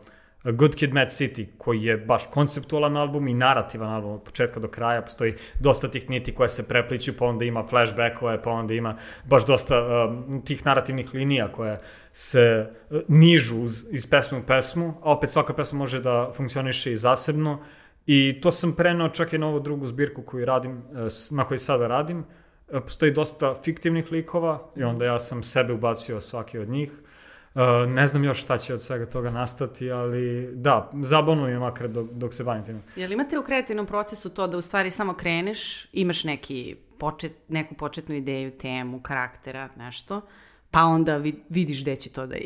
Good Kid, Mad City, koji je baš konceptualan album i narativan album od početka do kraja. Postoji dosta tih niti koje se prepliću, pa onda ima flashbackove, pa onda ima baš dosta um, tih narativnih linija koje se uh, nižu uz, iz pesme u pesmu, a opet svaka pesma može da funkcioniše i zasebno. I to sam prenao čak i na ovu drugu zbirku koju radim, uh, na kojoj sada radim. Uh, Postoji dosta fiktivnih likova i onda ja sam sebe ubacio svaki od njih. Uh, ne znam još šta će od svega toga nastati, ali da, zabavno je makar dok, dok se bavim tim. Jel imate u kreativnom procesu to da u stvari samo kreneš, imaš neki počet, neku početnu ideju, temu, karaktera, nešto, pa onda vi- vidiš gde će to da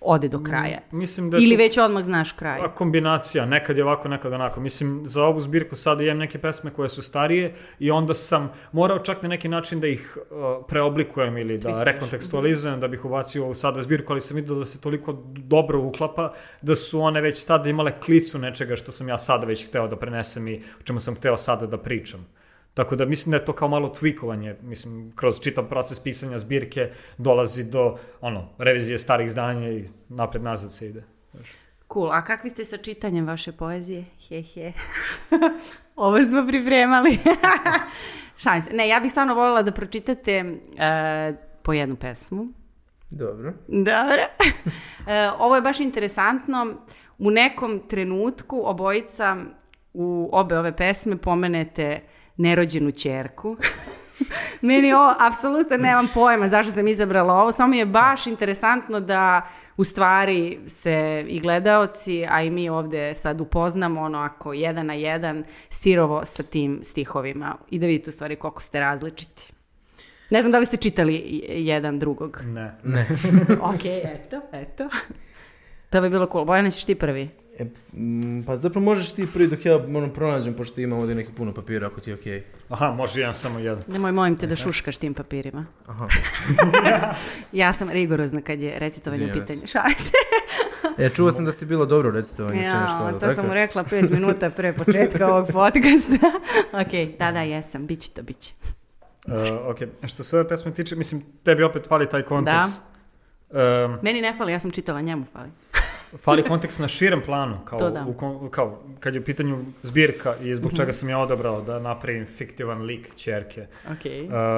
ode do kraja. Mislim da Ili to- već odmah znaš kraj. A kombinacija, nekad je ovako, nekad onako. Mislim, za ovu zbirku sada imam neke pesme koje su starije i onda sam morao čak na neki način da ih uh, preoblikujem ili da rekontekstualizujem, da bih ubacio u sada zbirku, ali sam vidio da se toliko dobro uklapa da su one već tada imale klicu nečega što sam ja sada već hteo da prenesem i o čemu sam hteo sada da pričam. Tako da mislim da je to kao malo tweakovanje, mislim, kroz čitav proces pisanja zbirke dolazi do, ono, revizije starih izdanja i napred-nazad se ide. Cool. A kakvi ste sa čitanjem vaše poezije? He, he. Ovo smo pripremali. Šalim se. Ne, ja bih stvarno voljela da pročitate uh, po jednu pesmu. Dobro. Dobro. E, ovo je baš interesantno. U nekom trenutku obojica u obe ove pesme pomenete nerođenu ćerku. Meni ovo, apsolutno nemam pojma zašto sam izabrala ovo, samo mi je baš interesantno da u stvari se i gledaoci, a i mi ovde sad upoznamo ono ako jedan na jedan sirovo sa tim stihovima i da vidite u stvari koliko ste različiti. Ne znam da li ste čitali jedan drugog. Ne. Ne. ok, eto, eto. To bi bilo cool. Bojana, ćeš ti prvi. E, pa zapravo možeš ti prvi dok ja ono, pronađem, pošto imam ovdje neki puno papira, ako ti je okej. Aha, može jedan samo jedan. Nemoj, molim te da šuškaš tim papirima. Aha. Ja sam rigorozna kad je recitovanje u pitanju. se. Šalim se. E, čuo sam da si bilo dobro recitovanje Ja, školi, to tako? sam mu rekla pet minuta pre početka ovog podcasta. ok, da, da, jesam. Biće to, biće. Uh, ok, što se ove pesme tiče, mislim, tebi opet fali taj kontekst. Um, Meni ne fali, ja sam čitala, njemu fali. Fali kontekst na širem planu, kao, To da. Mhm. u, kao kad je u pitanju zbirka i zbog čega sam ja odabrao da napravim fiktivan lik čerke. Ok.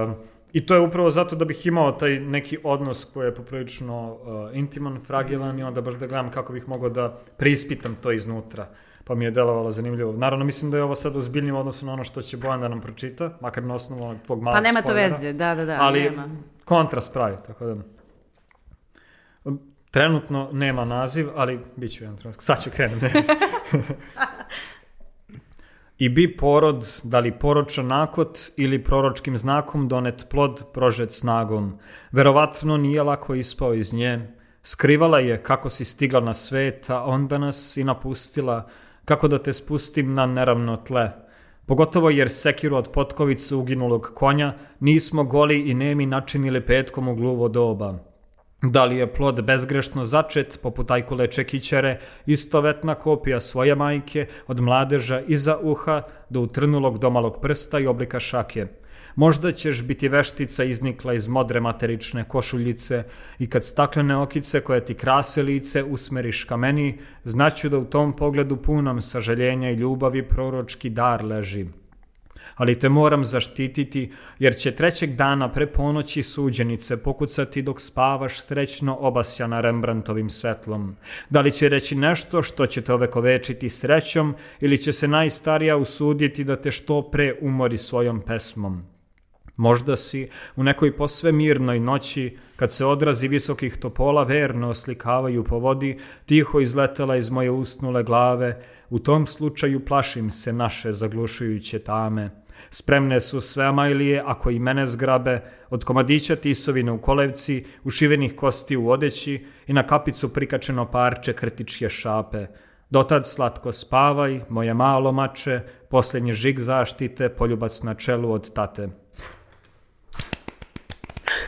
Um, I to je upravo zato da bih imao taj neki odnos koji je poprilično uh, intiman, fragilan i onda baš da gledam kako bih mogao da preispitam to iznutra. Pa mi je delovalo zanimljivo. Naravno, mislim da je ovo sad ozbiljnije u odnosu na ono što će Bojan da nam pročita, makar na osnovu onog tvog malog Pa nema to spoilera. veze, da, da, da, ali nema. kontrast pravi, tako da... Trenutno nema naziv, ali bit ću jedan trenutak. Sad ću krenem. I bi porod, da li poročan nakot ili proročkim znakom donet plod prožet snagom. Verovatno nije lako ispao iz nje. Skrivala je kako si stigla na svet, a onda nas i napustila, kako da te spustim na neravno tle. Pogotovo jer sekiru od potkovice uginulog konja nismo goli i nemi načinili petkom u gluvo doba. Da li je plod bezgrešno začet, poput ajkule čekićere, istovetna kopija svoje majke, od mladeža iza uha do utrnulog domalog prsta i oblika šake. Možda ćeš biti veštica iznikla iz modre materične košuljice i kad staklene okice koje ti krase lice usmeriš ka meni, znaću da u tom pogledu punom sažaljenja i ljubavi proročki dar leži ali te moram zaštititi, jer će trećeg dana pre ponoći suđenice pokucati dok spavaš srećno obasjana Rembrandtovim svetlom. Da li će reći nešto što će te ovekovečiti srećom ili će se najstarija usuditi da te što pre umori svojom pesmom? Možda si u nekoj posve mirnoj noći, kad se odrazi visokih topola verno oslikavaju po vodi, tiho izletela iz moje usnule glave, u tom slučaju plašim se naše zaglušujuće tame. Spremne su sve amajlije, ako i mene zgrabe, od komadića tisovine u kolevci, ušivenih kosti u odeći i na kapicu prikačeno parče krtičje šape. Dotad slatko spavaj, moje malo mače, posljednji žig zaštite, poljubac na čelu od tate.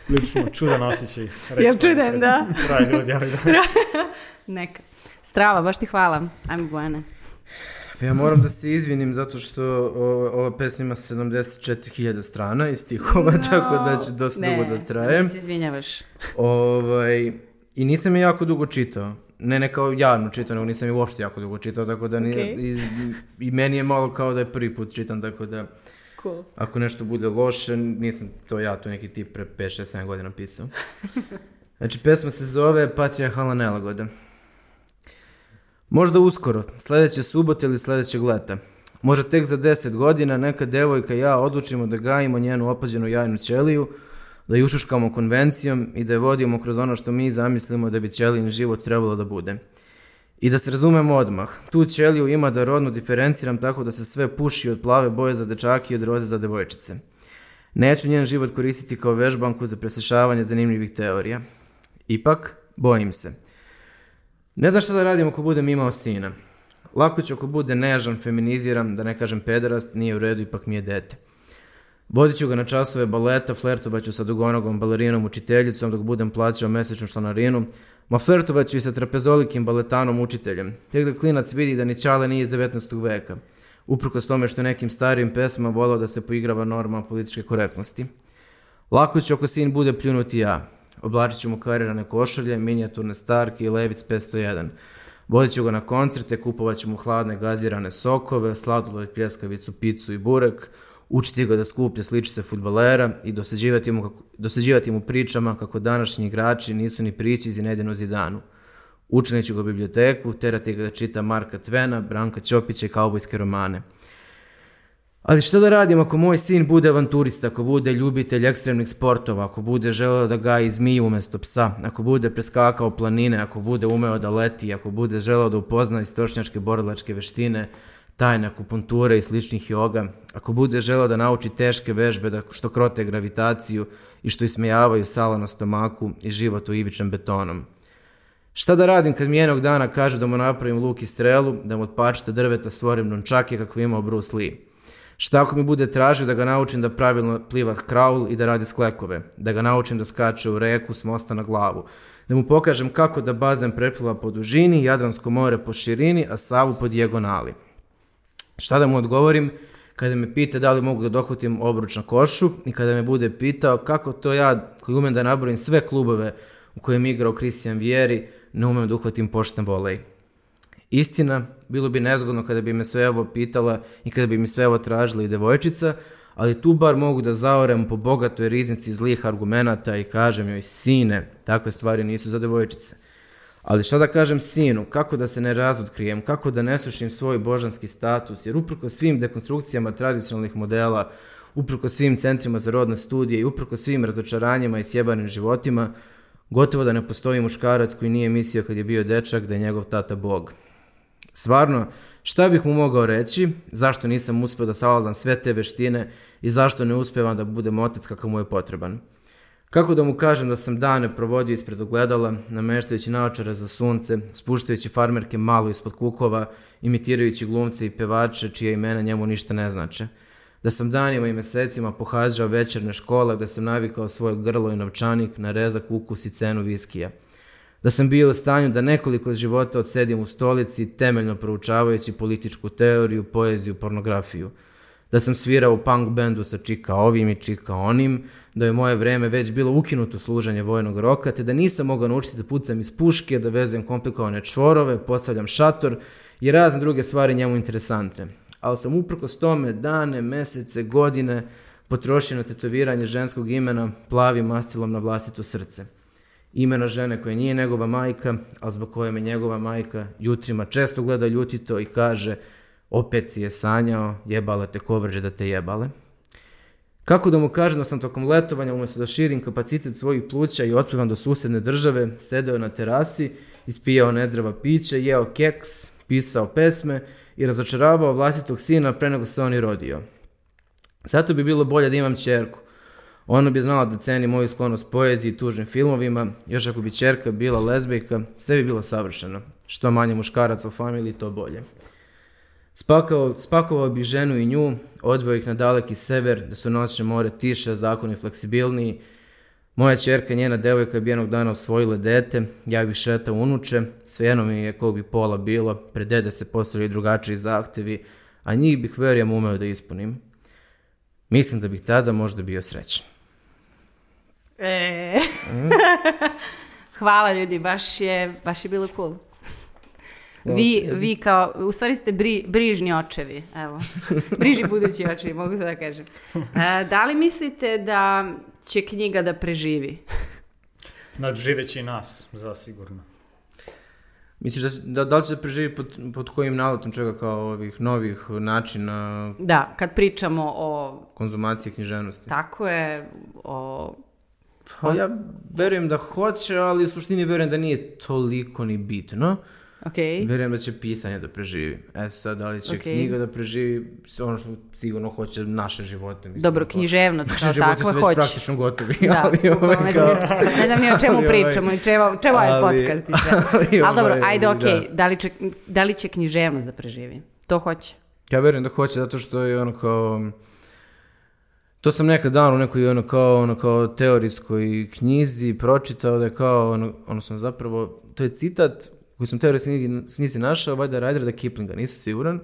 Lično, čudan osjećaj. Jel čudan, da? Pravi ljudi, ali da. Neka. Strava, baš ti hvala. Ajmo, Bojane. Ja moram da se izvinim zato što o, ova pesma ima 74.000 strana i stihova, tako da će dosta Ne, dugo da traje. Ne, se izvinjavaš. Ovaj, I nisam je jako dugo čitao. Ne, ne kao javno čitao, nego nisam je uopšte jako dugo čitao, tako da ni, Okej. iz, i meni je malo kao da je prvi put čitam, tako da Cool. ako nešto bude loše, nisam to ja, to neki tip pre 5, 6, 7 godina pisao. Znači, pesma se zove Patriarhalna nelagoda. Možda uskoro, sledeće subote ili sledećeg leta. Možda tek za 10 godina neka devojka i ja odlučimo da gajimo njenu opađenu jajnu ćeliju, da ju ušuškamo konvencijom i da je vodimo kroz ono što mi zamislimo da bi ćelijin život trebalo da bude. I da se razumemo odmah, tu ćeliju ima da rodno diferenciram tako da se sve puši od plave boje za dečake i od roze za devojčice. Neću njen život koristiti kao vežbanku za presešavanje zanimljivih teorija. Ipak, bojim se. Ne znam šta da radim ako budem imao sina. Lako ću ako bude nežan, feminiziram, da ne kažem pederast, nije u redu, ipak mi je dete. Vodit ću ga na časove baleta, flertovat ću sa dugonogom balerinom učiteljicom dok budem plaćao mesečnu članarinu, ma flertovat ću i sa trapezolikim baletanom učiteljem, tek da klinac vidi da ni Čale nije iz 19. veka, uprkos tome što nekim starijim pesmama volao da se poigrava norma političke korektnosti. Lako ću ako sin bude pljunuti ja. Oblačit ću mu karirane košulje, minijaturne starke i Levic 501. Vodit ću ga na koncerte, kupovat ću mu hladne gazirane sokove, sladoled, pljeskavicu, picu i burek, učiti ga da skuplja sličice futbalera i dosađivati mu, kako, dosađivati mu pričama kako današnji igrači nisu ni prići iz Nedinu zidanu. Učinit ću ga u biblioteku, terati ga da čita Marka Tvena, Branka Ćopića i kaubojske romane. Ali šta da radim ako moj sin bude avanturista, ako bude ljubitelj ekstremnih sportova, ako bude želeo da gaji zmiju umesto psa, ako bude preskakao planine, ako bude umeo da leti, ako bude želeo da upozna istočnjačke borilačke veštine, tajne akupunture i sličnih joga, ako bude želeo da nauči teške vežbe da što krote gravitaciju i što ismejavaju sala na stomaku i život u ivičem betonom. Šta da radim kad mi jednog dana kaže da mu napravim luk i strelu, da mu od pačeta drveta stvorim nunčake kako imao Bruce Lee? Šta ako mi bude tražio da ga naučim da pravilno pliva kraul i da radi sklekove, da ga naučim da skače u reku s mosta na glavu, da mu pokažem kako da bazen prepliva po dužini, Jadransko more po širini, a Savu po dijagonali. Šta da mu odgovorim kada me pita da li mogu da dohvatim obruč na košu i kada me bude pitao kako to ja, koji umem da nabrojim sve klubove u kojem igrao Kristijan Vjeri, ne umem da uhvatim pošten volej. Istina, bilo bi nezgodno kada bi me sve ovo pitala i kada bi mi sve ovo tražila i devojčica, ali tu bar mogu da zaorem po bogatoj riznici zlih argumenata i kažem joj, sine, takve stvari nisu za devojčice. Ali šta da kažem sinu, kako da se ne razotkrijem, kako da ne sušim svoj božanski status, jer uprko svim dekonstrukcijama tradicionalnih modela, uprko svim centrima za rodne studije i uprko svim razočaranjima i sjebanim životima, gotovo da ne postoji muškarac koji nije mislio kad je bio dečak da je njegov tata bog. Stvarno, šta bih mu mogao reći, zašto nisam uspeo da savladam sve te veštine i zašto ne uspevam da budem otac kakav mu je potreban. Kako da mu kažem da sam dane provodio ispred ogledala, nameštajući naočare za sunce, spuštajući farmerke malo ispod kukova, imitirajući glumce i pevače čije imena njemu ništa ne znače. Da sam danima i mesecima pohađao večerne škole, da sam navikao svoje grlo i novčanik na rezak ukus i cenu viskija – da sam bio u stanju da nekoliko života odsedim u stolici temeljno proučavajući političku teoriju, poeziju, pornografiju. Da sam svirao u punk bendu sa čika ovim i čika onim, da je moje vreme već bilo ukinuto služanje vojnog roka, te da nisam mogao naučiti da pucam iz puške, da vezem komplikovane čvorove, postavljam šator i razne druge stvari njemu interesantne. Ali sam uprkos tome dane, mesece, godine potrošio na tetoviranje ženskog imena plavim mastilom na vlastito srce – imena žene koja nije njegova majka, a zbog koje me njegova majka jutrima često gleda ljutito i kaže opet si je sanjao, jebale te kovrđe da te jebale. Kako da mu kažem da sam tokom letovanja umjesto da širim kapacitet svojih pluća i otplivam do susedne države, sedeo na terasi, ispijao nezdrava piće, jeo keks, pisao pesme i razočaravao vlastitog sina pre nego se on i rodio. Zato bi bilo bolje da imam čerku, Ona bi znala da ceni moju sklonost poeziji i tužnim filmovima, još ako bi čerka bila lezbijka, sve bi bilo savršeno. Što manje muškaraca u familiji, to bolje. Spakao, spakovao bih ženu i nju, odveo ih na daleki sever, da su noćne more tiše, zakoni fleksibilniji. Moja čerka i njena devojka bi jednog dana osvojile dete, ja bih šetao unuče, svejedno mi je kog bi pola bilo, pred dede se postavili drugačiji zahtevi, a njih bih verujem umeo da ispunim. Mislim da bih tada možda bio srećan. E. Hvala ljudi, baš je, baš je bilo cool. Vi, vi kao, u stvari ste bri, brižni očevi, evo. Brižni budući očevi, mogu da kažem. E, da li mislite da će knjiga da preživi? Nadživeći nas, zasigurno. Misliš da, da, da li će da preživi pod, pod kojim naletom čega kao ovih novih načina Da, kad pričamo o, konzumacije književnosti? tako je, o Pa ja verujem da hoće, ali u suštini verujem da nije toliko ni bitno. Ok. Vjerujem da će pisanje da preživi. E sad, da li će Ok. knjiga da preživi, ono što sigurno hoće naše živote. Mislim, Dobro, kao- književnost kao takva su već hoće. praktično gotovi. Da, ali, ovaj, ne, znam, ni- ne znam ni o čemu ali ovaj- pričamo i čeva, čeva je podcast i sve. ali Ali dobro, ovaj, ajde, ok, da. da. li će, da li će književnost da preživi? To hoće. Ja vjerujem da hoće zato što je ono kao... To sam nekad dan u nekoj ono kao, ono kao teorijskoj knjizi pročitao da je kao, ono, ono sam zapravo, to je citat koji sam knjigi- knjizi našao, valjda Ryderda Kiplinga, nisam siguran,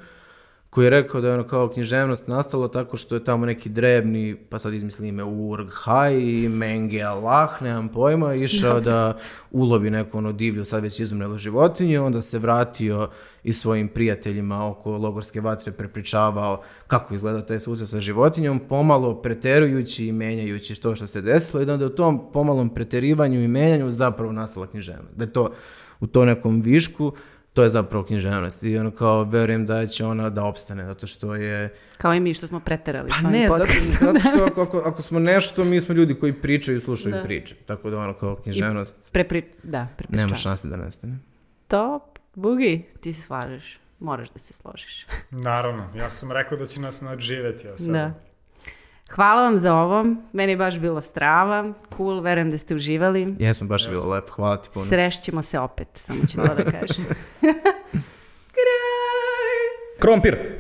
koji je rekao da je ono kao književnost nastala tako što je tamo neki drevni, pa sad izmisli ime Urg Hai, Menge Allah, nemam pojma, išao da ulovi neku ono divlju, sad već izumrelu životinju, onda se vratio i svojim prijateljima oko logorske vatre prepričavao kako izgleda taj susret sa životinjom, pomalo preterujući i menjajući to što se desilo i da onda u tom pomalom preterivanju i menjanju zapravo nastala književnost. Da je to u to nekom višku, to je zapravo književnost i ono kao verujem da će ona da opstane zato što je Kao i mi što smo preterali pa s ovim ne, zato, podcastom. zato što ako, ako, ako smo nešto, mi smo ljudi koji pričaju i slušaju Da. priče. Tako da ono kao književnost Prepri... Da, prepričavam. nema šanse da nestane. Top, Bugi, ti se slažeš. Moraš da se složiš. Naravno, ja sam rekao da će nas nadživjeti. Ja sad. Da. Hvala vam za ovo. Meni je baš bilo strava. Cool, verujem da ste uživali. Jesmo, baš je bilo lepo. Hvala ti puno. Srešćemo se opet, samo ću to da kažem. Krompir!